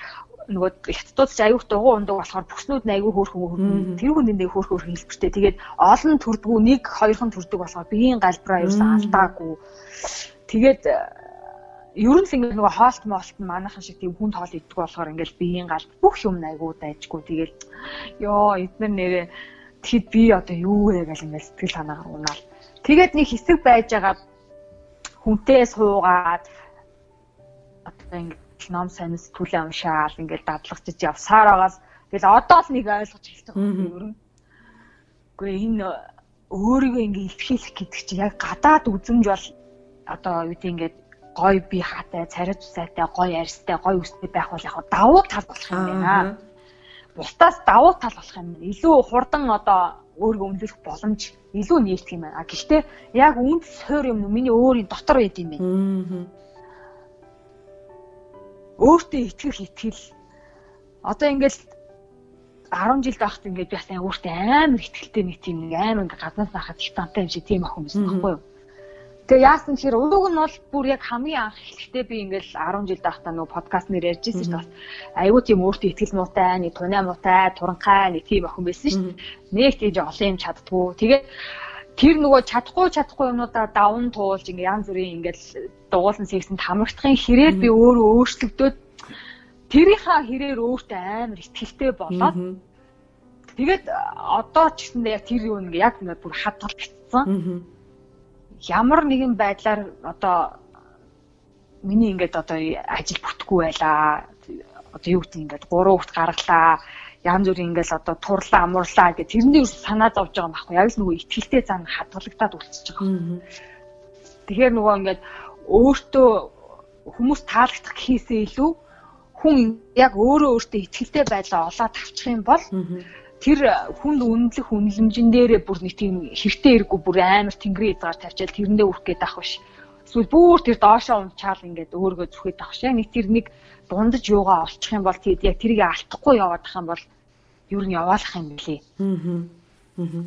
B: нөгөө хятадууд ч аюух дугуй ундаг болохоор бүснүүд нь аюу хөөрхөн хөөрхөн. Тэр хүнд нэг хөөрхөн хөөрхөн хэлбэртэй. Тэгээд олон төрдгүү нэг хоёрхан төрдөг болохоор биеийн галбраа юусан алдаагүй. Тэгээд ер нь л ингээд нөгөө хоолт моолт нь манайхан шиг тийм хүн тоол иддэг болохоор ингээд биеийн гал бүх юм айгуу дайжгүй тэгэл ёо эднэр нэрээ тэгэд би одоо юу вэ гэж ингээд сэтгэл санаагаар унаал. Тэгээд нэг хэсэг байж байгаа хүнтэй суугаад одоо ингээд ном сайн сэтгүүлээ уншаал ингээд дадлагчиж явсаар байгаас тэгэл одоо л нэг ойлгож эхэлдэг юм ер нь. Гэхдээ энэ өөрийгөө ингээд илэрхийлэх гэдэг чинь яг гадаад үзэмж бол одоо юу гэдэг ингээд гоё би хаатай, царай цусайтай, гоё арьстай, гоё үстэй байх бол яг давуу тал болох юм байна. Бусдаас давуу тал болох юм. Илүү хурдан одоо өөрийгөө өмлөх боломж илүү нээлтэх юм байна. Гэхдээ яг үнд суур юм миний өөрийн дотор байд юм байна. Өөртөө итгэх итгэл. Одоо ингээл 10 жил байхад ингээд би бас өөртөө амар ихтгэлтэй нэг тийм амар ингээд гаднаас хахад их тантай юм шиг тийм юм байсан байхгүй юу? Тэгээ яасан тэгэхээр ууг нь бол бүр яг хамгийн анх эхлэхдээ би ингээл 10 жил байхдаа нөгөө подкаст нэр ярьж ирсэн шүү дээ. Айгуу тийм өөртөө ихтгэл муутай, нэг тунаа муутай, туранхай нэг тийм охин байсан шүү дээ. Нэг тийж олон юм чаддгүй. Тэгээд тэр нөгөө чадахгүй чадахгүй юмнуудаа давн туулж ингээ янз бүрийн ингээл дугуулсан сэгсэнд хамрагдахын хэрээр би өөрөө өөрчлөгдөөд тэрийнхаа хэрээр өөртөө амар ихтгэлтэй болоод тэгээд одоо ч гэсэндээ яг тэр юу нэг яг бүр хадгалагдсан ямар нэгэн байдлаар одоо миний ингээд одоо ажил бүтэхгүй байлаа. Одоо юу гэдэг ингээд гурван хүүхд гаргалаа. Янз бүрийн ингээд одоо турлаа, амуурлаа гэх тэрний санаа зовж байгаа юм байхгүй. Яг л нөгөө ихтгэлтэй зан хадгалагдаад үлдчихэж байгаа. Тэгэхээр нөгөө ингээд өөртөө хүмүүс таалагдах гэхээсээ илүү хүн яг өөрөө өөртөө ихтгэлтэй байдлаа олоод авчих юм бол тэр хүнд үнэлэх үнэлэмжин дээрээ бүр нэг тийм хэрэгтэй хэрэггүй бүр амар тэнгэрийн эзгаар тавьчаал тэрэндээ үрэх гээд ах биш. Эсвэл бүр тэр доошоо унчаал ингээд өөргөө зүхэд ах шээ. Нэг тэр нэг дундаж юугаа олчих юм бол тэгэд яг тэрийг алдахгүй яваад ах юм бол ер нь яваалах юм билий. Аа.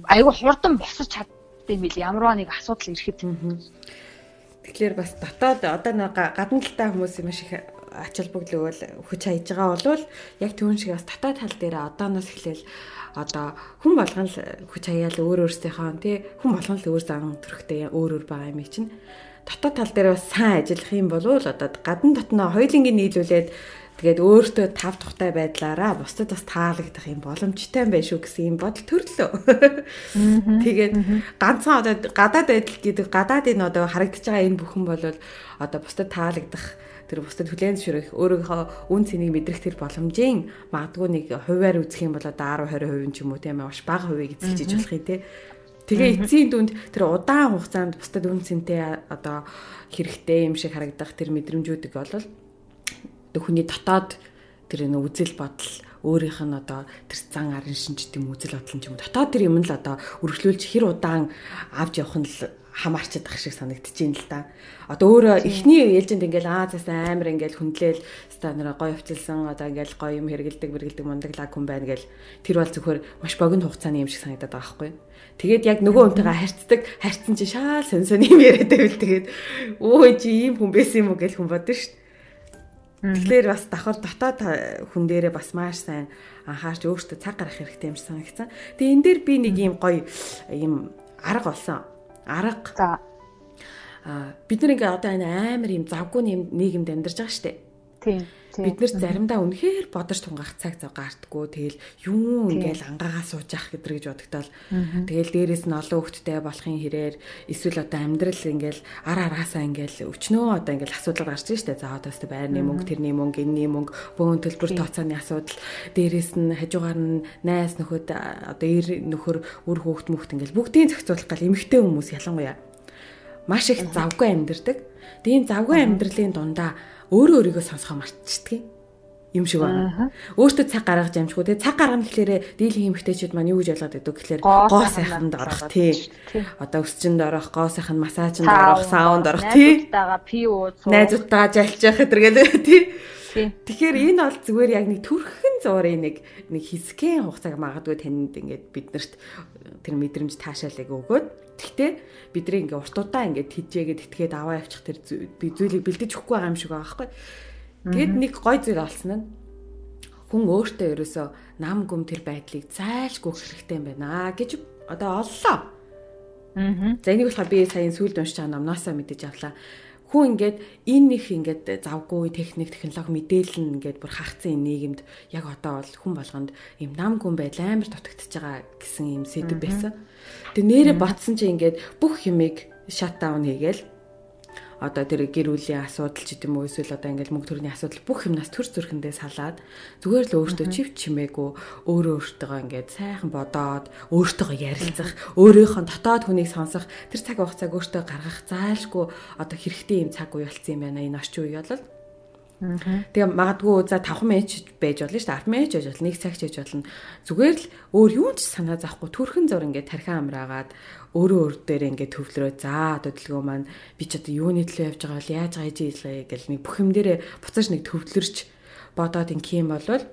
B: Айгу хурдан босож чаддсан юм бил ямарваа нэг асуудал ирэхэд.
A: Тэгэхээр бас дотоод одоо нэг гадна талтай хүмүүс юм шиг ач холбогдол хүч хайж байгаа бол яг түүн шиг бас дотоод тал дээр одооноос эхлээл одоо хүн болгон л хүч хаяал өөр өөрсдийнхөө тий хүн болгон л өөр зан төрхтэй өөр өөр байгаа юм чинь дотоод тал дээр бас сайн ажиллах юм бол одоо гадна дотноо хоёулынгийн нийлүүлээд тэгээд өөртөө тав тухтай байдлаараа бусдад бас таалагдах юм боломжтой юм байна шүү гэсэн юм бодол төрлөө. Тэгээд ганцхан одоо гадаад байдал гэдэг гадаадын одоо харагдаж байгаа энэ бүхэн бол одоо бусдад таалагдах тэр бусдад хүлээн зөвшөөрөх өөрийнхөө үн цэнийг мэдрэх тэр боломжийн магадгүй нэг хувиар үзэх юм бол одоо 10 20% ч юм уу тийм ээ маш бага хувийг эзэлж болох юм те. Тэгээ эцсийн дүнд тэр удаан хугацаанд бусдад үн цэнтэй одоо хэрэгтэй юм шиг харагдах тэр мэдрэмжүүдийг бол хүний дотоод тэр нэг үзэл бодол өөрийнх нь одоо тэр зан арын шинж тийм үзэл бодол юм дотоод тэр юм л одоо үргэлжлүүлж хэр удаан авч явах нь л хамаарчдаг шиг санагдчихээн л да. Одоо өөрөө эхний ээлжинд ингээл аа цаас амар ингээл хүндлээл ста нэр гоё хувцалсан одоо ингээл гоё юм хэрэгэлдэг мэргэлдэг мундаглаг хүн байна гэл тэр бол зөвхөр маш богино хугацааны юм шиг санагдаад байгаа байхгүй. Тэгээд яг нөгөө хүнтэйгээ харьцдаг харьцсан чи шаал сон сон юм яриад байвал тэгээд өө чи ийм хүн байсан юм уу гэж хүн бодсон шүү. Тэгэхээр бас давхар дотоод хүн дээрээ бас маш сайн анхаарч өөртөө цаг гаргах хэрэгтэй юм шиг санагдсан. Тэгээ энэ дээр би нэг ийм гоё ийм арга болсон арга. За. Аа бид нэг одоо энэ амар юм завгүй нийгэмд амьдарч байгаа штеп. Тийм. Бид нэр заримдаа үнэхээр бодож тунгах цаг зав гартггүй. Тэгэл юу ингээл ангаагаа сууж явах гэдэр гэж бодогдол. Тэгэл дээрэс нь олон хөлттэй болохын хэрээр эсвэл одоо амьдрал ингээл ар араасаа ингээл өчнөө одоо ингээл асуудал гарч ирж штэ. За одоо өстө байрны мөнгө, тэрний мөнгө, энэний мөнгө, бөөн төлбөр тооцооны асуудал. Дээрэс нь хажуугаар нь найс нөхөд одоо эр нөхөр үр хөөхт мөхт ингээл бүгдийн зохицуулах гал эмэгтэй хүмүүс ялангуяа маш их завгүй амьдэрдэг. Тийм завгүй амьдралын дундаа өөрөө өөрийгөө сонсгоо мартчихдаг юм шиг байна. Өөртөө цаг гаргаж амжихгүй. Тэгээ цаг гаргана гэхлээрэ дийлэн эмхтэйчүүд маань юу гэж ойлгоод байдаг гэхлээр гоо сайханд орох тий. Одоо өсчөнд орох, гоо сайхан массажинд орох, саунд орох тий.
B: Найзуудтайгаа пи ууц.
A: Найзуудтайгаа жалж явах гэдэргээл тий. Тэгэхээр энэ бол зүгээр яг нэг төрхөн зуурын нэг нэг хэсгийн хугацааг магадгүй танд ингээд биднэрт тэр мэдрэмж таашаалыг өгөөд Гэхдээ бидний ингээ уртудаа ингээ тижээгээд итгээд аваа явчих тэр би зүйлийг бэлдэж өгөхгүй байгаа юм шиг байгаа байхгүй. Тэгэд нэг гой зүйл олсон нь хүн өөртөө ерөөсөө нам гүм тэр байдлыг зайлшгүй хэрэгтэй юм байна гэж одоо оллоо. Аа. За энийг болохоор би сая сүүлд уншиж байгаа номноосоо мэдэж авлаа хүн ингээд энэ их ингээд завгүй техник технологи мэдээлэл ингээд бүр хаагцсан нийгэмд яг одоо бол хүн болгонд юм нам гүн байдал амар дутагдчихж байгаа гэсэн юм сэдв байсан. Тэгээ нэрэ ботсон чи ингээд бүх юмыг шатдаун хийгээл одоо тэр гэр бүлийн асуудал ч гэдэм үү эсвэл одоо ингээл мөнгө төрний асуудал бүх юмнаас төр зүрхэндээ салаад зүгээр л өөртөө чив чимээгүй өөрөө өөртөө ингээд сайхан бодоод өөртөө ярилцах өөрийнхөө дотоод хүнийг сонсох тэр цаг хугацааг өөртөө гаргах зайлшгүй одоо хэрэгтэй юм цаг үе болсон юм байна энэ орчин үе бол Тэгээ магадгүй за 5 мэж байж болно шүү дээ. 10 мэж байж болно. Нэг цаг ч байж болно. Зүгээр л өөр юу ч санаа захгүй төрхөн зур ингээд тархиан амраагаад өөрөө өөр дээр ингээд төвлөрөө за төдөлгөө маань би ч одоо юуны төлөө явж байгаа бол яаж гайж ийлээ гэл нэг бүх юм дээрээ буцааж нэг төвлөрч бодоод ингээм юм болвол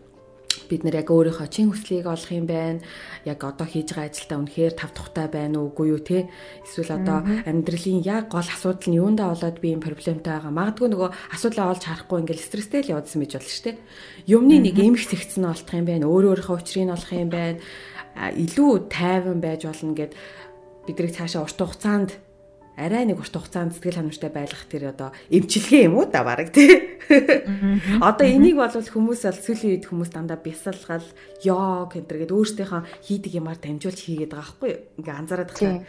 A: бид нэр яг өөрийнхөө чин хүслийг олох юм байна. Яг одоо хийж байгаа ажилдаа үнэхээр тав тухтай байна уу үгүй юу те. Эсвэл одоо амьдралын яг гол асуудал нь юундаа болоод би юм проблемтай байгаа. Магадгүй нөгөө асуудлаа олж харахгүй ингээл стресстэй л явдсан байж болно шүү дээ. Юмны нэг эмх зэгцэн олох юм байна. Өөр өөрийнхөө учрыг олох юм байна. Илүү тайван байж болно гэд бидрийг цаашаа урт хугацаанд арай нэг урт хугацаанд сэтгэл ханамжтай байлгах тэр одоо эмчилгээ юм уу да бараг тий. Одоо энийг бол хүмүүс бол сүүлийн үед хүмүүс дандаа бясалгал, йог гэдэг өөрсдийнхөө хийдэг юмар дамжуулж хийгээд байгаа байхгүй юу? Ингээ анзаараад байгаа.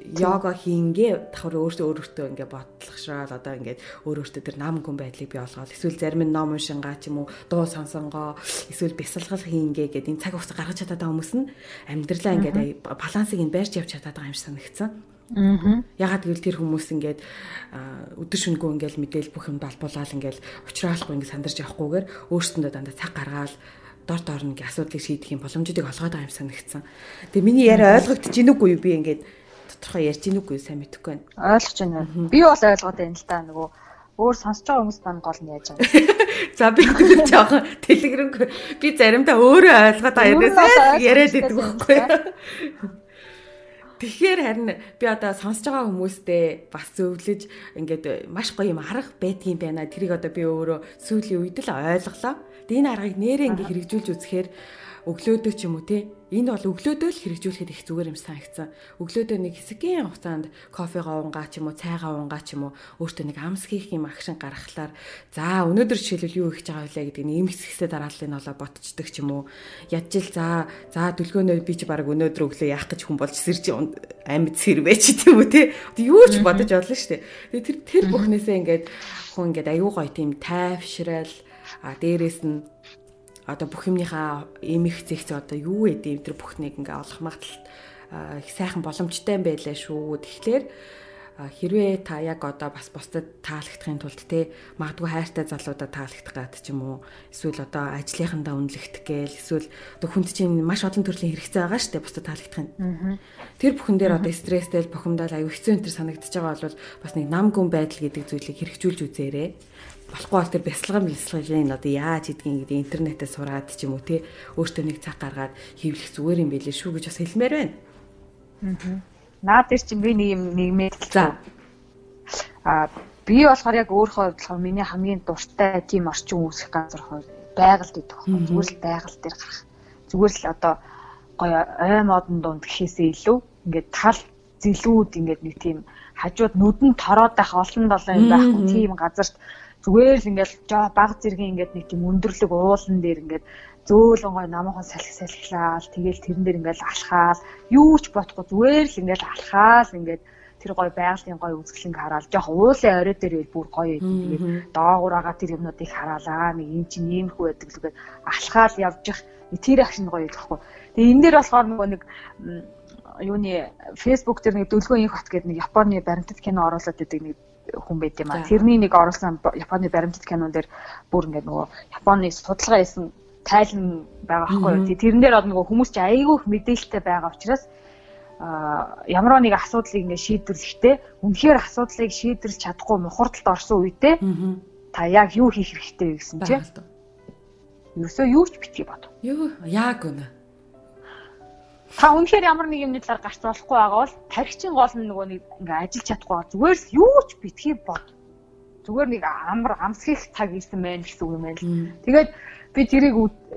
A: Йога хийнгээ давхар өөртөө өөртөө ингээ бодлохшраал одоо ингээ өөрөөсөө тэр нам гүн байдлыг бий болгоод эсвэл зарим нь ном уншингаа ч юм уу дуу сонсонгоо эсвэл бясалгал хийнгээ гэдэг энэ цаг хугацаа гаргаж чадаад байгаа хүмүүс нь амьдралаа ингээ балансыг нь байрч явж чадаад байгаа юм шиг санагдсан. Аа. Ягаад гэвэл тэр хүмүүс ингээд өдөр шөнөгүй ингээд мэдээл бүх юм балбуулаад ингээд уучраалахгүй ингээд сандарч явахгүйгээр өөрсөндөө дандаа цаг гаргаад дор дор нэг асуудлыг шийдэх юм боломжуудыг олгоод байгаа юм санагдсан. Тэгээ миний яриа ойлгогдож гин үгүй юу би ингээд тодорхой ярьж гин үгүй сайн мэдэхгүй байна.
B: Ойлгож байна. Би бол ойлгоод байна л да нөгөө өөр сонсож байгаа хүмүүс тань гол нь яаж байгаа.
A: За би тэр жоохон телеграм би заримдаа өөрөө ойлгоод байгаа яриад байдаг байхгүй юу? Тэгэхээр харин би одоо сонсож байгаа хүмүүстээ бас зөвлөж ингээд маш гоё юм арга байдгийн байна. Тэрийг одоо би өөрөө сүүлийн үед л ойлголоо. Тэгээ энэ аргыг нэрээ ингээд хэрэгжүүлж үзэхээр өглөөдөө ч юм уу те энэ бол өглөөдөө л хэрэгжүүлэхэд их зүгээр юм санагдсан. Өглөөдөө нэг хэсгийн хугацаанд кофегаа уунгаа ч юм уу цайгаа уунгаа ч юм уу өөртөө нэг амс хийх юм акшн гаргахлаар за өнөөдөр жишээлбэл юу хийж байгаа вэ гэдэг нь эмс хэсгсээ дарааллын олоо ботчдөг ч юм уу ядчил за за дүлгөөнөө би ч баг өнөөдөр өглөө яах гэж хүн болж сэрж амьд сэрвэ ч тийм үү те юу ч бодож одлоо штэ. Тэр тэр бүхнээсээ ингээд хүн ингээд аюу гой тийм тайвшрал а дээрэс нь одоо бүх юмныхаа эмх зэгц одоо юу гэдэг тэр бүхнийг ингээ олох магадлал их сайхан боломжтой юм байлаа шүү. Тэгэхээр хэрвээ та яг одоо бас бусдад таалагдахын тулд те магадгүй хайртай залуудаа таалагдах гад ч юм уу эсвэл одоо ажлынхандаа үнэлэгдэх гээл эсвэл одоо хүнд чинь маш олон төрлийн хэрэгцээ байгаа дээ бусдад таалагдахын. Тэр бүхэн дээр одоо стресстэй бухимдал аюу хэцүү энэ төр санагдчихж байгаа бол бас нэг нам гүн байдал гэдэг зүйлийг хэрэгжүүлж үзээрэй болохгүй бол тэр бясалган бясалгын одоо яаж хийдгийг гэдэг интернетээ сураад ч юм уу те өөртөө нэг цаг гаргаад хийвлэх зүгээр юм байлээ шүү гэж бас хэлмээр байна.
B: Аа. Наад дээр чинь би нэг юм нэгмээ за. Аа би болохоор яг өөрөө бодлохоор миний хамгийн дуртай тийм орчин үүсэх газар хоо байгальд идэх байхгүй. Зүгээр л байгаль дээр гарах. Зүгээр л одоо гоё ой модон дунд гэхээсээ илүү ингээд тал зэлүүд ингээд нэг тийм хажууд нүдэн тороод байх олон долоо юм байхгүй тийм газарт зүгээр л ингээл баг зэргийн ингээд нэг тийм өндөрлөг уулан дээр ингээд зөөлөн гой намаахан салхи салхилаал тэгэл тэрэн дээр ингээл алхаал. Юу ч бодохгүй зүгээр л ингээл алхаал ингээд тэр гой байгалийн гой үзэсгэлэнг хараад жоох уулын орой дээр бүр гоё юм тэгээд доогуур байгаа тэр юмнуудыг хараалаа нэг юм чинь ийм хүү байдаг л гээд алхаал явжих тэр акшн гоё гэхгүй тэгээд энэ дээр болохоор нөгөө нэг юуны фэйсбુક дээр нэг дөлгөө инх бат гэдэг нэг Японы баримтат кино оруулаад байдаг нэг хүн байт юм аа. Тэрний нэг оруулсан Японы баримтат кинон дээр бүр ингээд нөгөө Японы судалгаа хийсэн тайлан байгаа байхгүй юу. Тэрэн дээр нөгөө хүмүүс чи айгүй их мэдээлэлтэй байгаа учраас а ямар нэг асуудлыг ингээд шийдвэрлэхдээ үнэхээр асуудлыг шийдвэрлэж чадахгүй мухардалд орсон үедээ та яг юу хийх хэрэгтэй вэ гэсэн чи ерөөсөө юу ч битгий бод.
A: Юу? Яг үнэ
B: та үнэхээр ямар нэг юмны талаар гарч болохгүй байгаа бол тархичийн гол нь нөгөө нэг ингээ ажиллаж чадахгүй зүгээр л юу ч битгий бод. Зүгээр нэг амар амсгих цаг ирсэн байна гэсэн үг юм байна л. Тэгээд би тэрийг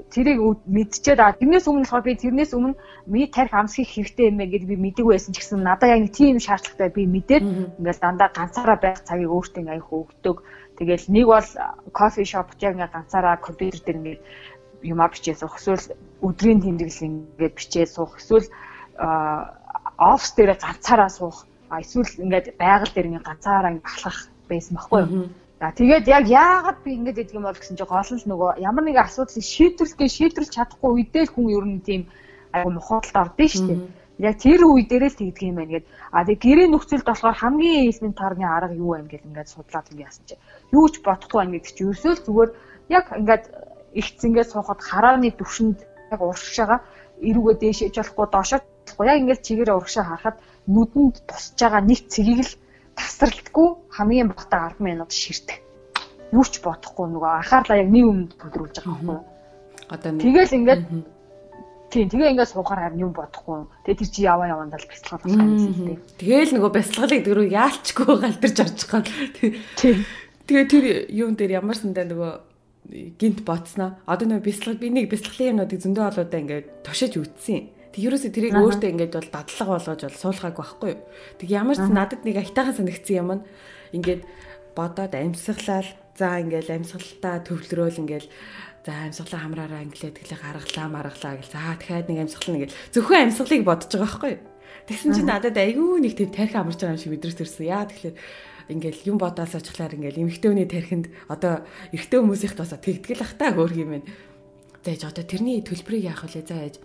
B: тэрийг мэдчихээд аа тэрнээс өмнө болохоор би тэрнээс өмнө миний тарих амсгих хэрэгтэй юм байна гэдээ би мэддэг байсан ч гэсэн надад яг нэг тийм шаардлагатай би мэдээд ингээл дандаа ганцаараа байх цагийг өөртөө аяг өгдөг. Тэгэл нэг бол кофе шопт яг ингээ ганцаараа компьютер дээр ингээ юмаа бичээ суух эсвэл өдрийн тэмдэглэл ингээд бичээ суух эсвэл офс дээр ганцаараа суух эсвэл ингээд байгаль дээр ингээд ганцаараа ингээд ахлах байсан байхгүй юу. За тэгээд яг яагаад би ингэж ядг юм бол гэсэн чинь гол нь нөгөө ямар нэгэн асуудлыг шийдвэрлэхээ шийдвэрлэж чадахгүй үедээ л хүн ер нь тийм айгу мухадалд ордон шүү дээ. Яг тэр үе дээрээ л тэгдэг юм байна гэд. А тэг гэрээ нөхцөлд болохоор хамгийн элементарны арга юу вэ гэж ингээд судлаад ингэ яасан чи. Юу ч бодохгүй байна гэдэг чи ерөөсөө л зүгээр яг ингээд их зингээ суухад харааны түвшинд яг урагш байгаа эрүүгээ дээшээж болохгүй доошоо болохгүй яг ингээд чигээр урагшаа харахад нүдэнд тусч байгаа нэг цэгийг л тасралтгүй хамгийн багтаа 10 минут ширтэх. Юу ч бодохгүй нөгөө анхаарлаа яг нэг өмнөд төвлөрүүлж байгаа юм байна. Одоо тэгэл ингээд Тийм тэгээ ингээд суухаар харин юм бодохгүй. Тэгээ тэр чи яваа явандаа л бяцлах болох юм тийм.
A: Тэгээл нөгөө бяцлаглыг дөрөв яалчгүй галдарч орж байгаа. Тийм. Тэгээ тэр юун дээр ямар сандаа нөгөө гинт ботсноо. Одоо нөө бяцлал би нэг бяцлаглын юмнуудыг зөндөө олоодаа ингээд тушиж үтсэн. Тэг ерөөсө тэрийг өөртөө ингээд бол дадлага болгож бол суулгаагүй байхгүй юу. Тэг ямар ч надад нэг айтайхан санагдсан юм нь ингээд бодоод амьсгалал за ингээд амьсгалалтаа төвлөрөөл ингээд за амьсгалаа хамраараа инглээ тэглээ гаргалаа маргалаа гэл за дахиад нэг амьсгал нэг зөвхөн амьсгалыг бодож байгаа байхгүй юу. Тэгсэн чинь надад айгүй нэг тийм тарих амарч байгаа юм шиг мэдрэгс төрсөн. Яа тэгэхээр ингээл юм бодоос очихлаар ингээл эмэгтэй хүний тархинд одоо эрэгтэй хүмүүсийнх тоосоо тэгтгэл ах та хөөх юм байна. Зааж одоо тэрний төлбөрийг яах вэ зааж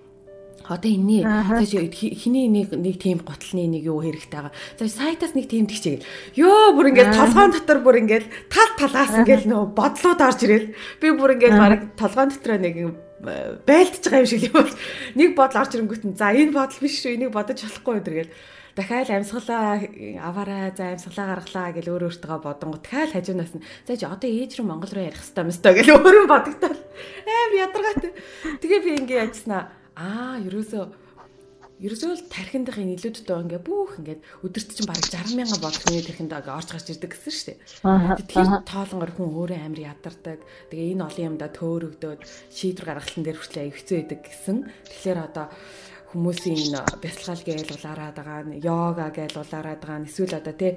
A: Одоо энэний зааж хиний нэг нэг тийм готлны нэг юу хэрэгтэй байгаа. За сайтаас нэг тийм тэгчээл. Йоо бүр ингээд толгоон дотор бүр ингээд тал талаас ингээд нөө бодлууд орж ирэл. Би бүр ингээд баг толгоон дотроо нэг байлдж байгаа юм шиг юм бол нэг бодол орж ирэнгүүт нь за энэ бодол биш шүү энийг бодож болохгүй өдр гэл дахиад амьсгалаа аваарай за амьсгалаа гаргалаа гэл өөр өөртөө бодонгот дахиад хажуунаас нь за чи одоо ээж рүү Монгол руу ярих хэрэгтэй юм өстой гэл өөрөө бодогдол амар ядаргаат тэгээ би ингээ яжснаа аа ерөөсөө ерөөсөө л тархиндын нийлүүдтэй ингээ бүх ингээд өдөрт чинь бараг 60 мянган бодлогын тархинд орж гарч ирдэг гэсэн шүү дээ. Тэгэхээр тоолонгор хүн өөрөө амар ядардаг. Тэгээ энэ олон юмда төөрөгдөөд шийдвэр гаргалтын дээр хүртэл аяг хэцүү байдаг гэсэн. Тэгэхээр одоо хүмүүсийн бясалгал гээл улаарад байгаа, йога гээл улаарад байгаа, эсвэл одоо тий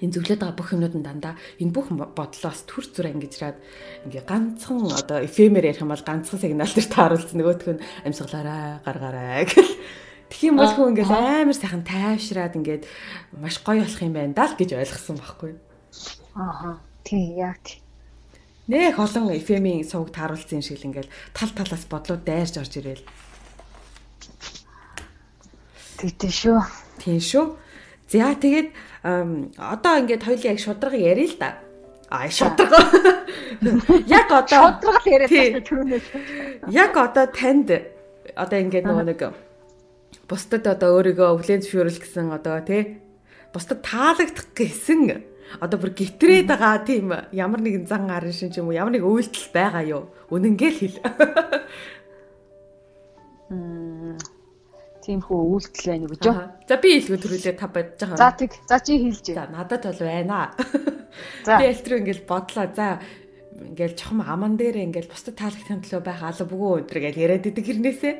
A: энэ зөвлөд байгаа бүх юмнууд нь дандаа энэ бүх бодлоос төр зүр ангиж раад ингээ ганцхан одоо эфемер ярих юм бол ганцхан сигнал дээр тааруулсан нөгөөх нь амьсгалаарай гаргаарай гэх. Тэгэх юм бол хүн ингээ амар сайхан тайвшраад ингээд маш гоё болох юм байна даа л гэж ойлгосон байхгүй.
B: Аа тий яг тий.
A: Нэх олон эфемийн сувг тааруулсан юм шиг л ингээл тал талаас бодлууд дайрж орж ирээл.
B: Тэгтээ шүү.
A: Тийм шүү. За тэгээд одоо ингээд хоёлын яг шудраг ярил л да. А шудраг. Яг одоо
B: шудраг яриад түрүүнээс.
A: Яг одоо танд одоо ингээд нөгөө нэг бусдад одоо өөрийгөө өвлэн зөвшөөрөл гэсэн одоо тий бусдад таалагдах гэсэн одоо бүр гэтрээд байгаа тийм ямар нэгэн зан арын шин ч юм уу ямар нэг үйлдэл байгаа юу үнэнгээл хэл.
B: Мм тиймхүү үйлдэл байна гэж юу.
A: За би хэлгүү төрүүлээ та бодож байгаа.
B: За тэг. За чи хэлж.
A: За надад бол байна. Би элтрүү ингээл бодлоо. За ингээл чухам аман дээр ингээл бусдад таалагдсан төлөө байх алба бүгөө өдр гэж яриад идэг хэрнээсээ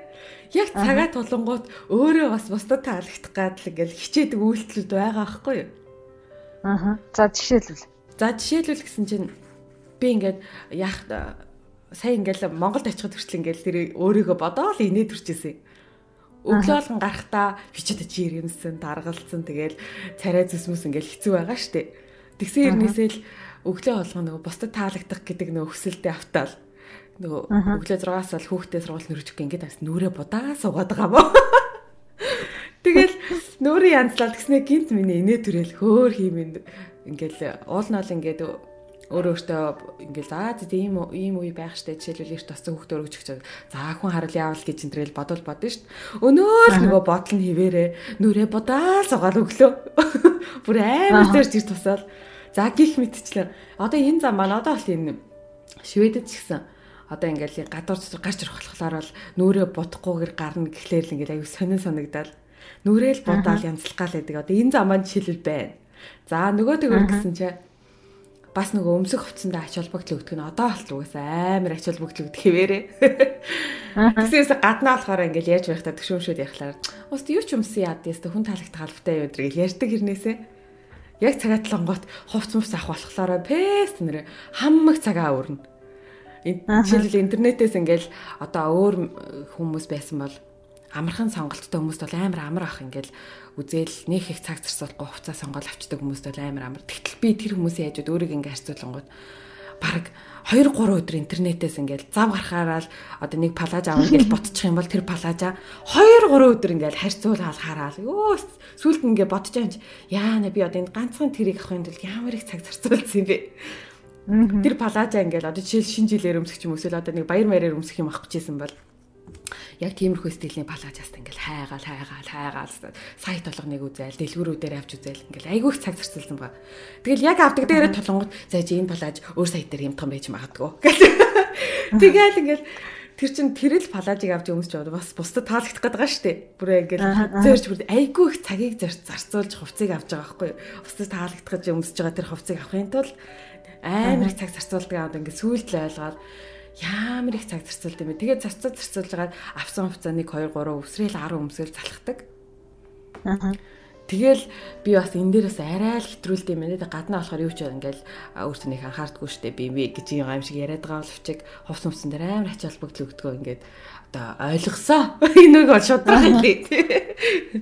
A: яг цагаа тулангууд өөрөө бас бусдад таалагдах гадл ингээл хичээдэг үйлдэлүүд байгаа аахгүй юу.
B: Аа. За жишээлбэл.
A: За жишээлбэл гэсэн чинь би ингээд яах сая ингээл Монголд очиход хүртэл ингээл тэр өөрийгөө бодоол инээд төрчихсэн өглөө болгон гарахтаа бичээд чи ирэмсэн, даргалцсан. Тэгэл царай зүсмэс ингээл хэцүү байгаа штэ. Тэгсэн хэрнээсээ л өглөө болгон нөгөө бусдад таалагдах гэдэг нөгөө хүсэлтэд автаал. Нөгөө өглөө 6-аас л хүүхдээ сургууль нөрөж өгөх ингээд бас нүрээ будаа суугаад байгаа мó. Тэгэл нүрээ янзлал гэснээр гинт миний инээ төрөл хөөр хиймэн ингээл уул нь бол ингээд өөрөө өөртөө ингээл за тийм ийм үе байх штэ жишээлбэл эрт тосцсон хүүхдээ өргөж өгч за хүн харал яавал гэж энэ төрөл бодвол бодно штт өнөө л нөгөө бодол нь хിവэрэ нүрээ бодаал сугаал өглөө бүр амар зэрж ир тусаал. За гих мэдчлээ. Одоо энэ зам маань одоо бол энэ шведэд ч гэсэн одоо ингээл гадуур гарч ирэх болохоор бол нүрээ бодохгүйгээр гарна гэхлээр л ингээл аюу сонин санагдал нүрээл бодаал янзлах гал гэдэг. Одоо энэ зам маань жишээлбэл байна. За нөгөө төгөр гэсэн чинь бас нөгөө өмсөх хувцсандаа ач холбогдол өгдөг нь одоо болт угаасаа амар ач холбогдол өгдөг хэвээрээ. Тэсээс гаднаа болохоор ингээл яаж байхдаа төгшөмшөд яхахлаар уус юу ч өмсөн яад яста хүн таалагдах албатай юу гэж ярьдаг хэрнээсээ. Яг цагаат лонгот хувц мус авах болохоор пест нэрэ хаммаг цагаа өрнө. Жишээлбэл интернетээс ингээл одоо өөр хүмүүс байсан бол амархан сонголттой хүмүүст бол амар амар ах ингээл үзэл нөх их цаг зарцуулахгүй хувцас сонгол авчдаг хүмүүст бол амар амар. Тэгтэл би тэр хүмүүсийн хажууд өөрийг ингээ харьцуулангууд баг 2 3 өдөр интернетээс ингээл зав гарахаараа л одоо нэг палаж авах гэж ботчих юм бол тэр палажа 2 3 өдөр ингээл харьцуулаад хараал. Өө сүлд ингээ бодож байгаа юм яана би одоо энэ ганцхан тэрийг авахын тулд ямар их цаг зарцуулсан юм бэ? Тэр палажа ингээл одоо жишээл шинэ жилээр өмсөх юм эсвэл одоо нэг баяр маягаар өмсөх юм авах гэжсэн бол яг тиймэрхүү стилийн палажаст ингээл хайгаал хайгаал хайгаал сайт толгоныг үзээл дэлгүүрүүдээр авч үзээл ингээл айгүй их цаг зарцуулсан байгаа. Тэгэл яг авдаг дээрээ толонгод за чи энэ палаж өөр сайт дээр хямдхан байж магадгүй. Тэгэл ингээл тэр чин тэрэл палажийг авч өмсч бод бас бусдад таалагдах гээд байгаа штэ. Бүрээ ингээл зөөрч бүр айгүй их цагийг зарцуулж хувцыг авч байгаа байхгүй юу. Бусдад таалагдах гэж өмсөж байгаа тэр хувцыг авахын тулд амар их цаг зарцуулдаг аваад ингээд сүйдл ойлгоод ямар их цаг зарцуулт юм бэ. Тэгээд зарцаа зарцуулж байгаа авсан хувцаа 1 2 3 өсрэл 10 өмсгөл залхдаг. Аа. Тэгэл би бас энэ дээр бас арай л хэтрүүлд юм байна. Гаднаа болохоор юу ч ингээл өөртөө нэг анхаардгүй штэ би би гэж юм аим шиг яриад байгаа боловчиг хувц өмсөн дээр амар ач холбогдол өгдгөө ингээд одоо ойлгосоо. Энийг шууд хэлээ.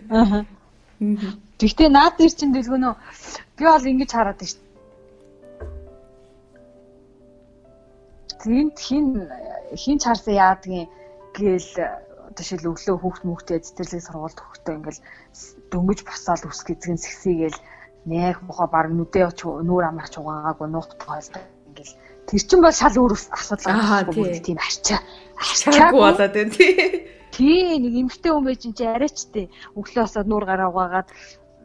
A: Аа.
B: Гэхдээ наад дээр чинь дэлгөнөө би бол ингэж хараад штэ Тэнд хин хин чарсан яадгийн гээл одоо шил өглөө хүүхд мөхтэй цэцэрлэг сургуульд хөхтөө ингээл дөнгөж босоод үс гэзгэн сэгсийгээл нэх мохоо баг нүдээ оч нүүр амарч угаагаагүй нуух тоолдог ингээл. Тэр чин бол шал өөр асуудал
A: байгаа
B: тийм арчаа.
A: Арчаагүй болоод байна тий.
B: Тий нэг эмгтэй хүн байж чи арайчтэй өглөө босоод нүүр гараа угаагаад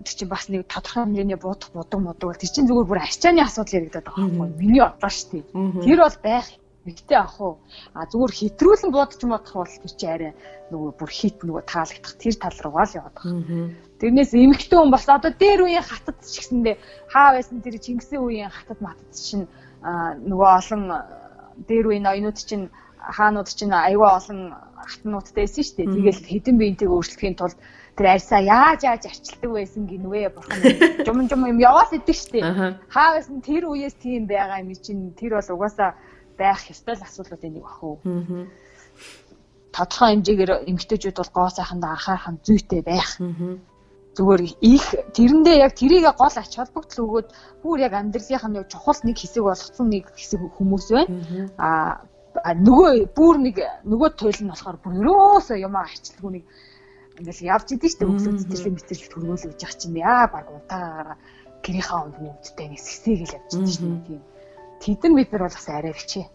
B: тэр чинь бас нэг тодорхой хэмжээний будах будаг мудаг тэр чинь зүгээр бүр арчааны асуудал яригадаад байгаа юм. Миний бодлоо шүү дээ. Тэр бол байх Тэгтээ ах уу. А зүгээр хэтрүүлэн буудаж модох бол тэр чи арай нөгөө бүр хит нөгөө таалагдах тэр тал руугаа л яваад байгаа. Тэрнээс эмэгтэй хүн бас одоо дээр үеийн хатад ч гэсэндээ хаа байсан тэр Чингисийн үеийн хатад матад чинь нөгөө олон дээр үеийн оюунууд чинь хаанууд чинь аюул олон хатнуудтай байсан шүү дээ. Тэгэл хэдэн биентэйг өөрчлөхийн тулд тэр арьсаа яаж яаж арчилдаг байсан гинвэ бурхан жум жум юм яваад идэг дээ. Хаа байсан тэр үеэс тийм байгаа юм чинь тэр бол угаасаа байх ёстой л асуудлуудын нэг бах уу. Тодорхой хэмжээгээр эмгтээчүүд бол гоо сайхандаа анхаарах зүйтэй байх. Зүгээр их тэрэндээ яг тэрийг гол ач холбогдол өгөөд бүр яг амьдралынх нь чухал нэг хэсэг болгосон нэг хэсэг хүмүүс байна. А нөгөө бүр нэг нөгөө туйл нь болохоор бүр өрөөсөө юм арчилгүй нэг ингээл явж идэв шүү дээ өглөө цэцэрлэг мэтэрлэг төргөөлөж явах чинь яа баг утаагаараа гэрийнхаа онд мөвдтэй нэг сэсээгэл явж дээ тийм тэдэн бид нар бол бас арай бичээ.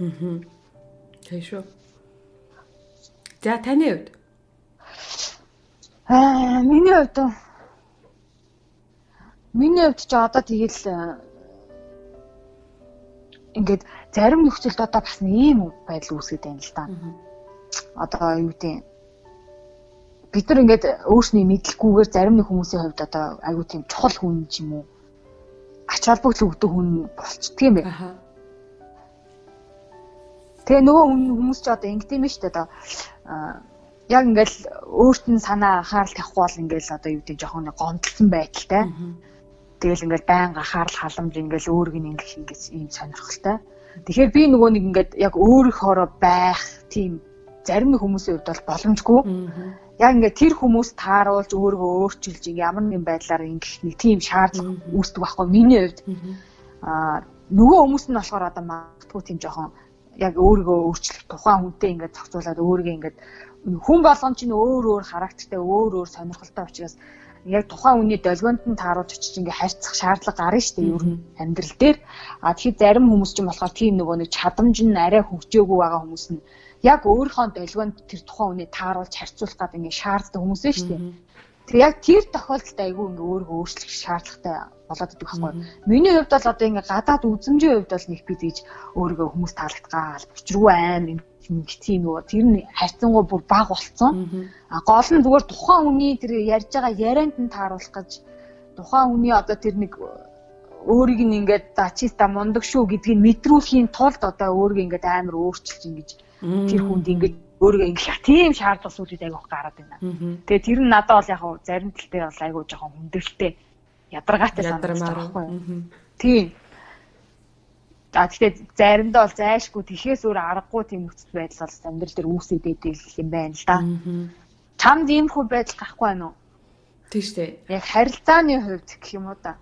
A: Аа. Тэг шүү. За таны хувьд?
B: Аа, миний хувьд Миний хувьд ч одоо тэгэл э, ингээд зарим нөхцөлд одоо бас нэг ийм байдал үүсгээд байна л да. Одоо юу гэдэг бид нар ингээд өөрсний мэдлэггүйгээр зарим нэг хүмүүсийн хувьд одоо айгүй тийм чухал хүн ч юм уу ач холбогдол өгдөг хүн болцдөг юм байна. Тэгээ нөгөө хүмүүс ч одоо ингэдэм юм шүү дээ одоо яг ингээл өөрт нь санаа анхаарал тавихгүй бол ингээл одоо юу гэдэг жоохон гомдлсон байдалтай. Тэгэл ингээл байнга анхаарал халамж ингээл өөрийг нь ингэх ингэж ийм сонирхолтой. Тэгэхээр би нөгөө нэг ингээд яг өөрийнхоороо байх тийм зарим хүмүүсийн хувьд бол боломжгүй яг ингээд тэр хүмүүс тааруулж өөрийгөө өөрчилж ямар нэгэн байдлаар ингэх нэг тийм шаардлага үүсдэг байхгүй миний хувьд. Аа нөгөө хүмүүс нь болохоор одоо магадгүй тийм жоохон яг өөрийгөө өөрчлөх тухайн хүнтэй ингээд зохицуулаад өөрийгөө ингээд хүн болгон чинь өөр өөр характертай өөр өөр сонирхолтой учраас яг тухайн хүний долгионд нь тааруулж очиж ингээ харьцах шаардлага гарна шүү дээ ер нь амьдрал дээр. А тэгэхээр зарим хүмүүс чинь болохоор тийм нөгөө нэг чадамж нь арай хөгжөөгүй байгаа хүмүүс нь яг өөрийнхөө долгионд тэр тухайн үнийг тааруулж харьцуулах гэдэг ингээ шаарддаг хүмүүс ээ шүү дээ. Тэр яг тэр тохиолдолд айгүй ингээ өөрийгөө өөрчлөх шаардлагатай болоод идэг байхгүй. Миний хувьд бол одоо ингээ гадаад үзмжийн хувьд бол нэг бид гэж өөрийгөө хүмүүс таалагдгаал учиргүй аим тийм нөгөө тэр нь хайцангуй бүр баг болцсон. А гол нь зүгээр тухайн үний тэр ярьж байгаа ярианд нь тааруулах гэж тухайн үний одоо тэр нэг өөрийг нь ингээд за чиста мундаг шүү гэдгийг мэдрүүлэхийн тулд одоо өөрийгөө ингээд амар өөрчилж ингэж тэр хүнд ингэж өөрийгөө ингэ тийм шаардлага сүлээд айгүйх гараад байна. Тэгээ тэр нь надад бол яг зарим тал дээр бол айгүй жоохон хүндрэлтэй ядаргаатай санагдаж байгаа байхгүй. Тийм. А тэгэхээр заримдаа бол зайшгүй тэхээс өөр аргагүй тийм нөхцөл байдал бол амьдрал дээр үүсээд байдаг юм байна л да. Чамд иймэрхүү байдал гарахгүй байна уу?
A: Тийм шүү дээ.
B: Яг харилцааны хувьд гэх юм уу да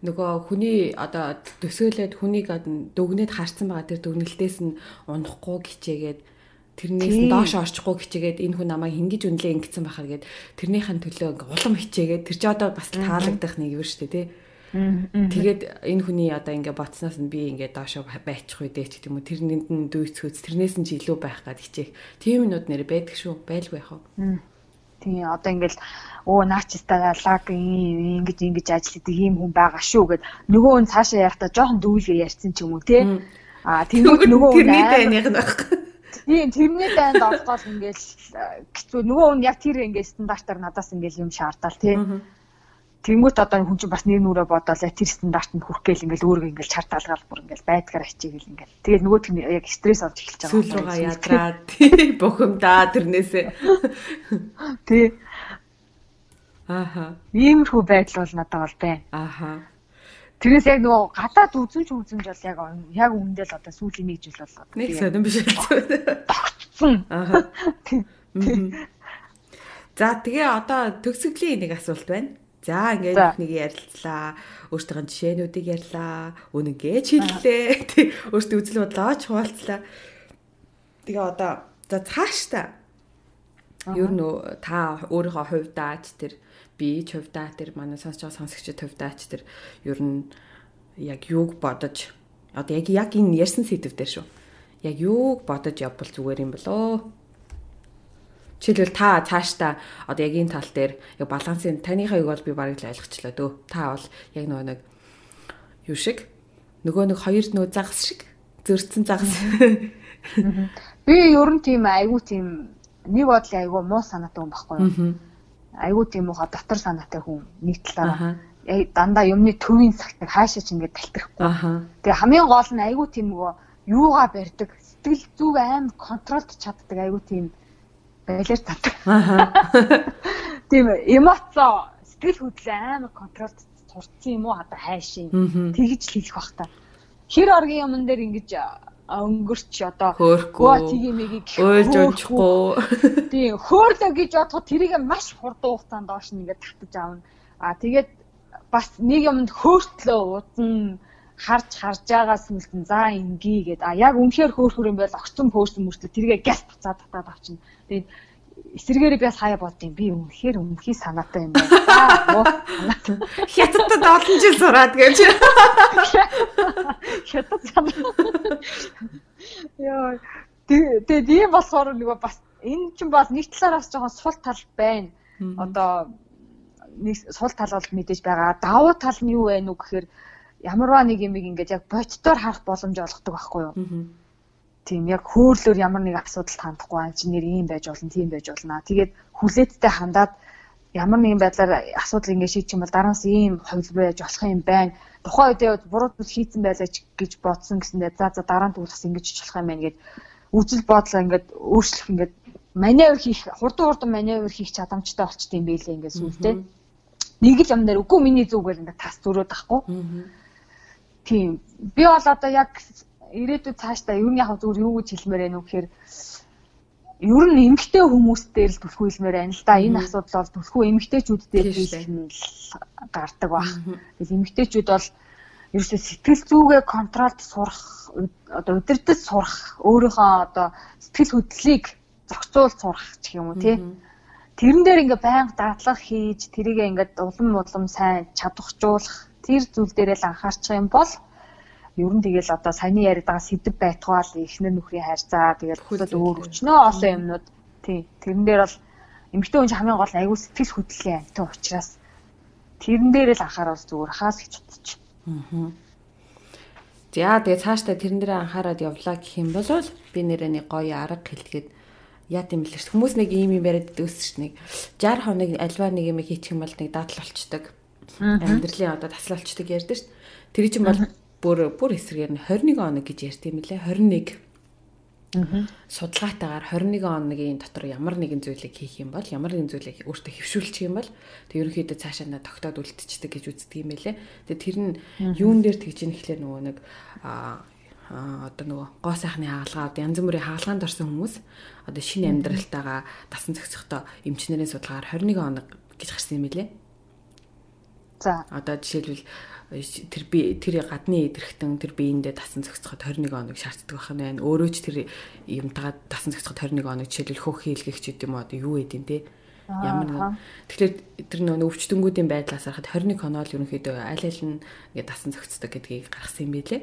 A: нөгөө хүний одоо төсөөлөд хүнийг дүгнээд харсан байгаа тэр дүгнэлтээс нь унахгүй гिचээгээд тэрнээс нь доош орчихгүй гिचээгээд энэ хүн намайг хингиж үнэлээ ингэсэн байхаар гээд тэрнийхэн төлөө ингээ улам хичээгээд тэр чи одоо бас таалагдах нэг юм шүү дээ тий. Тэгээд энэ хүний одоо ингээ боцноос нь би ингээ доошо байчих үү дээ ч гэдэм үү тэрнийнд нь дүүцхүүц тэрнээс нь ч илүү байх гад хичээх. Тийм юмнууд нэр байдаг шүү. Байлгүй яах вэ?
B: Тийм одоо ингээл өө наачистаа лаг ингэж ингэж ажил хийдэг ийм хүн байгаа шүү гэд нөгөө хүн цаашаа ярихдаа жоохон дүүлгээ ярьсан ч юм уу те а тэгвэл нөгөө хүн
A: тэрний дайных нь байхгүй.
B: Тийм тэрний дайнд орохгоол ингээл хэцүү. Нөгөө хүн яг тэр ингээд стандартаар надаас ингээл юм шаардал тий Тэнгүүт одоо хүн чинь бас нэг нүрэ бодоол тэр стандартанд хүрэх гээл ингээл өөрийгөө ингээл чар талгаал бүр ингээл байдгаар ачиг ингээл. Тэгээд нөгөөт нь яг стресс авч эхэлж байгаа.
A: Сүүл рүүгээ ядраад тий бухимдаа тэрнээсээ.
B: Тий.
A: Ааха.
B: Иймэрхүү байдал бол надад бол байна.
A: Ааха.
B: Тэрнээс яг нөгөө гадаад үзэмж үзэмж бол яг яг үндэл одоо сүүлийн нэг жил бол
A: нэг сонирн биш үү?
B: Тогтсон.
A: Ааха. За тэгээ одоо төгсгөлийн нэг асуулт байна. За ингээд нэг ярилцлаа. Өөртөө жишээнүүдийг ярьлаа. Үнэнгээ чиллээ. Тэг өөртөө үзэл бодлооч хуваалцлаа. Тэгээ одоо за цааштай ер нь та өөрийнхөө хувьдаач тэр би ч хувьдаа тэр манай сонсож байгаа сонсогчид хувьдаач тэр ер нь яг юуг бодож одоо яг яг энэ ярьсан сэдв дээр шүү. Яг юуг бодож явбал зүгээр юм болоо Жишээлбэл та цаашдаа одоо яг энэ тал дээр яг балансын таныхаа юг бол би барыг л ойлгочлаа дөө. Та бол яг нөгөө нэг юу шиг Нөгөө нэг хоёр нөө загас шиг зөрцөн загас.
B: Би ер нь тийм айгүй тийм нэг бодлын айгүй муу санаатай хүн байхгүй юу? Айгүй тийм муухай дотор санаатай хүн нэг талаараа дандаа юмны төвийн цагтыг хаашаа ч ингээд талтахгүй. Тэгээ хамгийн гол нь айгүй тийм нөгөө юугаа барьдаг сэтгэл зүг аим контролд чаддаг айгүй тийм байлаар татдаг. Тийм эмоцо сэтгэл хөдлөл амар контролд сурцсан юм уу одоо хайшин тэгж л хэлэх бах та. Хэр оргийн юмн дээр ингэж өнгөрч одоо
A: хөөхгүй
B: тийм мэгийг
A: ойлж унчихгүй.
B: Тийм хөөрлөө гэж бодоход тэрийг маш хурдан хугацаанд доош нь ингээд татаж аавна. А тэгээд бас нэг юмд хөөртлөө уудна харж харж байгаа сүлтэн за ингийн гээд а яг үнэхээр хөөрхөр юм байл огцом хөөсөн мөртлөө тэргээ гяс буцаад татаад авчин. Тэгээд эсэргээр би бас хаяа боддیں۔ Би үнэхээр өмнөхий санаатай юм байна.
A: Хятадд олон жил сураад гэж.
B: Хятад санаа. Яа. Тэгээд ийм болохоор нөгөө бас энэ ч бас нэг талаараас жоохон сул тал байна. Одоо нэг сул тал бол мэдээж байгаа. Давуу тал нь юу вэ нү гэхээр ямарваа нэг юм ингээд яг боддоор харах боломж олгодог байхгүй юу? тийм яг хөөрлөөр ямар нэг асуудал хандахгүй инженер ийм байж болно тийм байж болно. Тэгээд хүлээдтэй хандаад ямар нэгэн байдлаар асуудал ингэ шийдчих юм бол дараас ийм хувилбар яаж болох юм байна. Тухайн үед буруу зүйл хийцэн байлаа гэж бодсон гэсэндээ за за дараа нь туулахс ингэж болох юм байна гэд үжил бодлоо ингээд өөрчлөх ингээд маневр хийх хурдан хурдан маневр хийх чадамжтай болчт юм байлээ ингээд сүултээ. Нэг л юм дээр үгүй миний зүг байл ингээд тас зөрөөд ахгүй. Тийм. Би бол одоо яг ирээдүйд цаашдаа ер нь яг зүгээр юу гэж хэлмээр байна вэ гэхээр ер нь эмгтэй хүмүүстээр л түлхүү хэлмээр байна л да. Энэ асуудал бол түлхүү эмгтэйчүүд дээр л гардаг баг. Тэгэл эмгтэйчүүд бол ерөөсөө сэтгэл зүгээ контролд сурах одоо удирдах сурах өөрийнхөө одоо сэтгэл хөдлөлийг зохицуул сурах гэх юм уу тий. Тэрэн дээр ингээ байнга дадлага хийж тэрийгээ ингээ улам улам сайн чадваржуулах тэр зүйл дээр л анхаарчих юм бол ер нь тэгэл одоо саяны яриад байгаа сэдв байтгаал эхнэр нөхрийн хайрцаа тэгэл хөдөл өөр өчнөө олон юмнууд тий тэрэн дээр бол эмэгтэй хүн хамгийн гол аягүй сэтгэл хөдлөлийн амтан учраас тэрэн дээр л анхаарал зүгээр хаас гэж бодчих. Аа.
A: За тэгээ цаашдаа тэрэн дээр анхаарал явлаа гэх юм бол би нэрээ нэг гоё арга хэлгээд яа тийм л хүмүүс нэг ийм юм яриад ш нэг 60 хоног альва нэг юм хийчих юм бол нэг дадал болчдөг. Амьдралын одоо тасал болчдөг ярьдээ ш. Тэр чинь бол бүр бүр эсрэгээр нь 21 хоног гэж ярьд юм лээ 21 судалгаатаагаар 21 хоногийн дотор ямар нэгэн зүйлийг хийх юм бол ямар нэгэн зүйлийг өөртөө хөвшүүлчих юм бол тэг ерөнхийдөө цаашаа на тогтоод үлдчихдэг гэж үздэг юм байлээ. Тэг тэр нь юун дээр тэгж ийн гэхлээр нөгөө нэг а одоо нөгөө гоо сайхны хаалгаа одоо янз бүрийн хаалгаанд орсон хүмүүс одоо шинэ амьдралтайгаа дасан зохицохдоо эмчнэрийн судалгаар 21 хоног гэж гарсан юм билээ.
B: За
A: одоо жишээлбэл тэр би тэр гадны идэрхтэн тэр биеиндээ дасан зохицоход 21 хоног шаарддаг байх нь байна. Өөрөө ч тэр юмтайгаа дасан зохицоход 21 хоног жишээлбэл хөөх хийлгэх ч гэдэм үү одоо юу гэдэг юм те. Ямар нэгэн тэгэхээр тэр нөө өвчтөнгүүдийн байдлаас харахад 21 хоноо л ерөнхийдөө аль аль нь ингээд дасан зохицдог гэдгийг гаргасан юм билэ.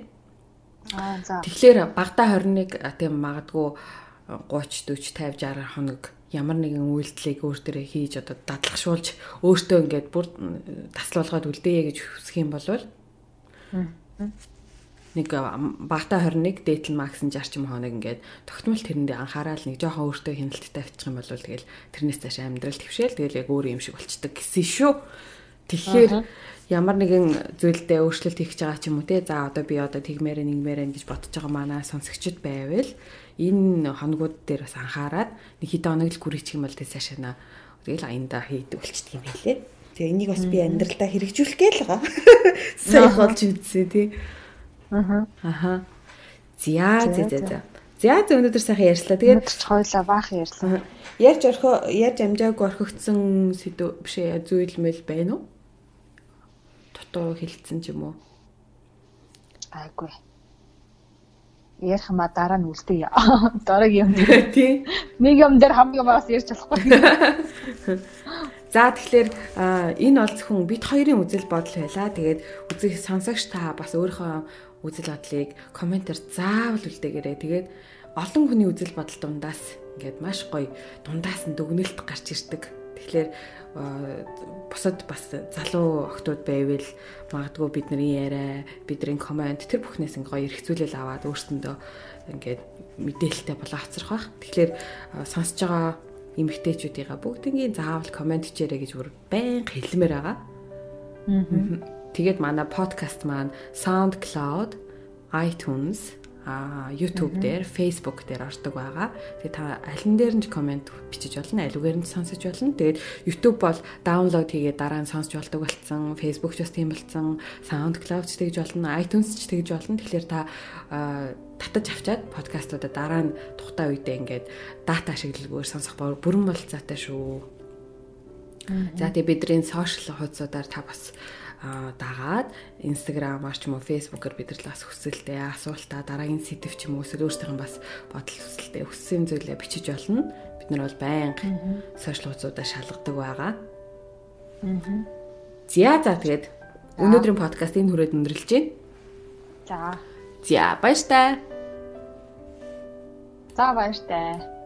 B: Аа за.
A: Тэгэхээр багада 21 тийм магадгүй 30 40 50 60 хоног ямар нэгэн үйлдэлийг өөр дөрөө хийж одоо дадлагшуулж өөртөө ингээд бүр таслуулгаад үлдээе гэж хүсэх юм бол нэг багта 21 дээтэл макс нь 60 хоног ингээд тогтмол тэрэндээ анхаарал нэг жоохон өөртөө хяналттай авчих юм бол тэгэл тэрнээс цааш амьдрал твшээл тэгэл яг өөр юм шиг болчдөг гэсэн шүү. Тэгэхээр ямар нэгэн зүйлдээ өөрчлөлт хийх гэж байгаа ч юм уу те. За одоо би одоо тэгмээрэ нэгмээрэ гэж бодож байгаа манай сонсогчд байвал энэ хоногуд дээр бас анхаарад нэг хэдэн хоног л гүрийчих юм бол тэ цаашаа тэгэл аянда хийдэг болчихдөг юм байлээ. Тэгээ энийг бас би амьдралдаа хэрэгжүүлэх гээл байгаа. Сайн болж үзье тий. Аха. Аха. За за за за. За за өнөөдөр сайхан ярьслаа. Тэгээд
B: хойлоо баах ярьлаа.
A: Ярьж орхо ярьж амжаагүй орхигдсон сэдв биш ээ зүйл мэл байна уу? Дутуу хилцсэн ч юм уу?
B: Айгүй ярих ма дараа нь үлдээ. Дараагийн юм.
A: Тий.
B: Нэг юм дээр хамгийн бас ярьж болохгүй.
A: За тэгэхээр энэ бол зөвхөн бит хоёрын үзэл бодол байлаа. Тэгээд үзэх сонсогч та бас өөрийнхөө үзэл бодлыг комментээр заавал үлдээгээрэй. Тэгээд олон хүний үзэл бодол дундаас ингээд маш гоё дундаас нь дүгнэлт гарч ирдэг. Тэгэхээр бусад бас залуу охтууд байвал магадгүй бидний яриа, бидний комент тэр бүхнээс ингээ гоё эргцүүлэл аваад өөрсөндөө ингээд мэдээлэлтэй болоо хоцрох бах. Тэгэхээр сонсож байгаа эмэгтэйчүүдийнхаа бүгднийг заавал комент хийрэй гэж бүр байнга хэлмээр байгаа. Тэгээд манай подкаст маань SoundCloud, iTunes а YouTube дээр, Facebook дээр ордог байгаа. Тэгээ та аль нь дээр нь комент бичиж болно, алиугаар нь сонсож болно. Тэгээд YouTube бол даунлоод хийгээд дараа нь сонсож болдог болсон. Facebook ч бас тийм болсон. SoundCloud ч тэгж болно, iTunes ч тэгж болно. Тэгэхээр та татаж авчаад подкастуудаа дараа нь тухтай үедээ ингээд дата ашиглалгүйгээр сонсох бүрэн болцоотой шүү. За тэгээ бидний сошиал хуудасуудаар та бас дагаад Instagram-аар ч юм уу Facebook-оор бидэрлээ бас хүсэлтэй асуултаа дараагийн сэдв ч юм уу эсвэл өөрсдийнх нь бас бодол хүсэлтэй хүссэн зүйлээ бичиж болно. Бид нар бол байнга сошиал хуудасуудаа шалгадаг байгаа. Аа. За за тэгээд өнөөдрийн подкаст энэ хүрээд өндөрлөж байна.
B: За.
A: За баяр таа.
B: За баяр таа.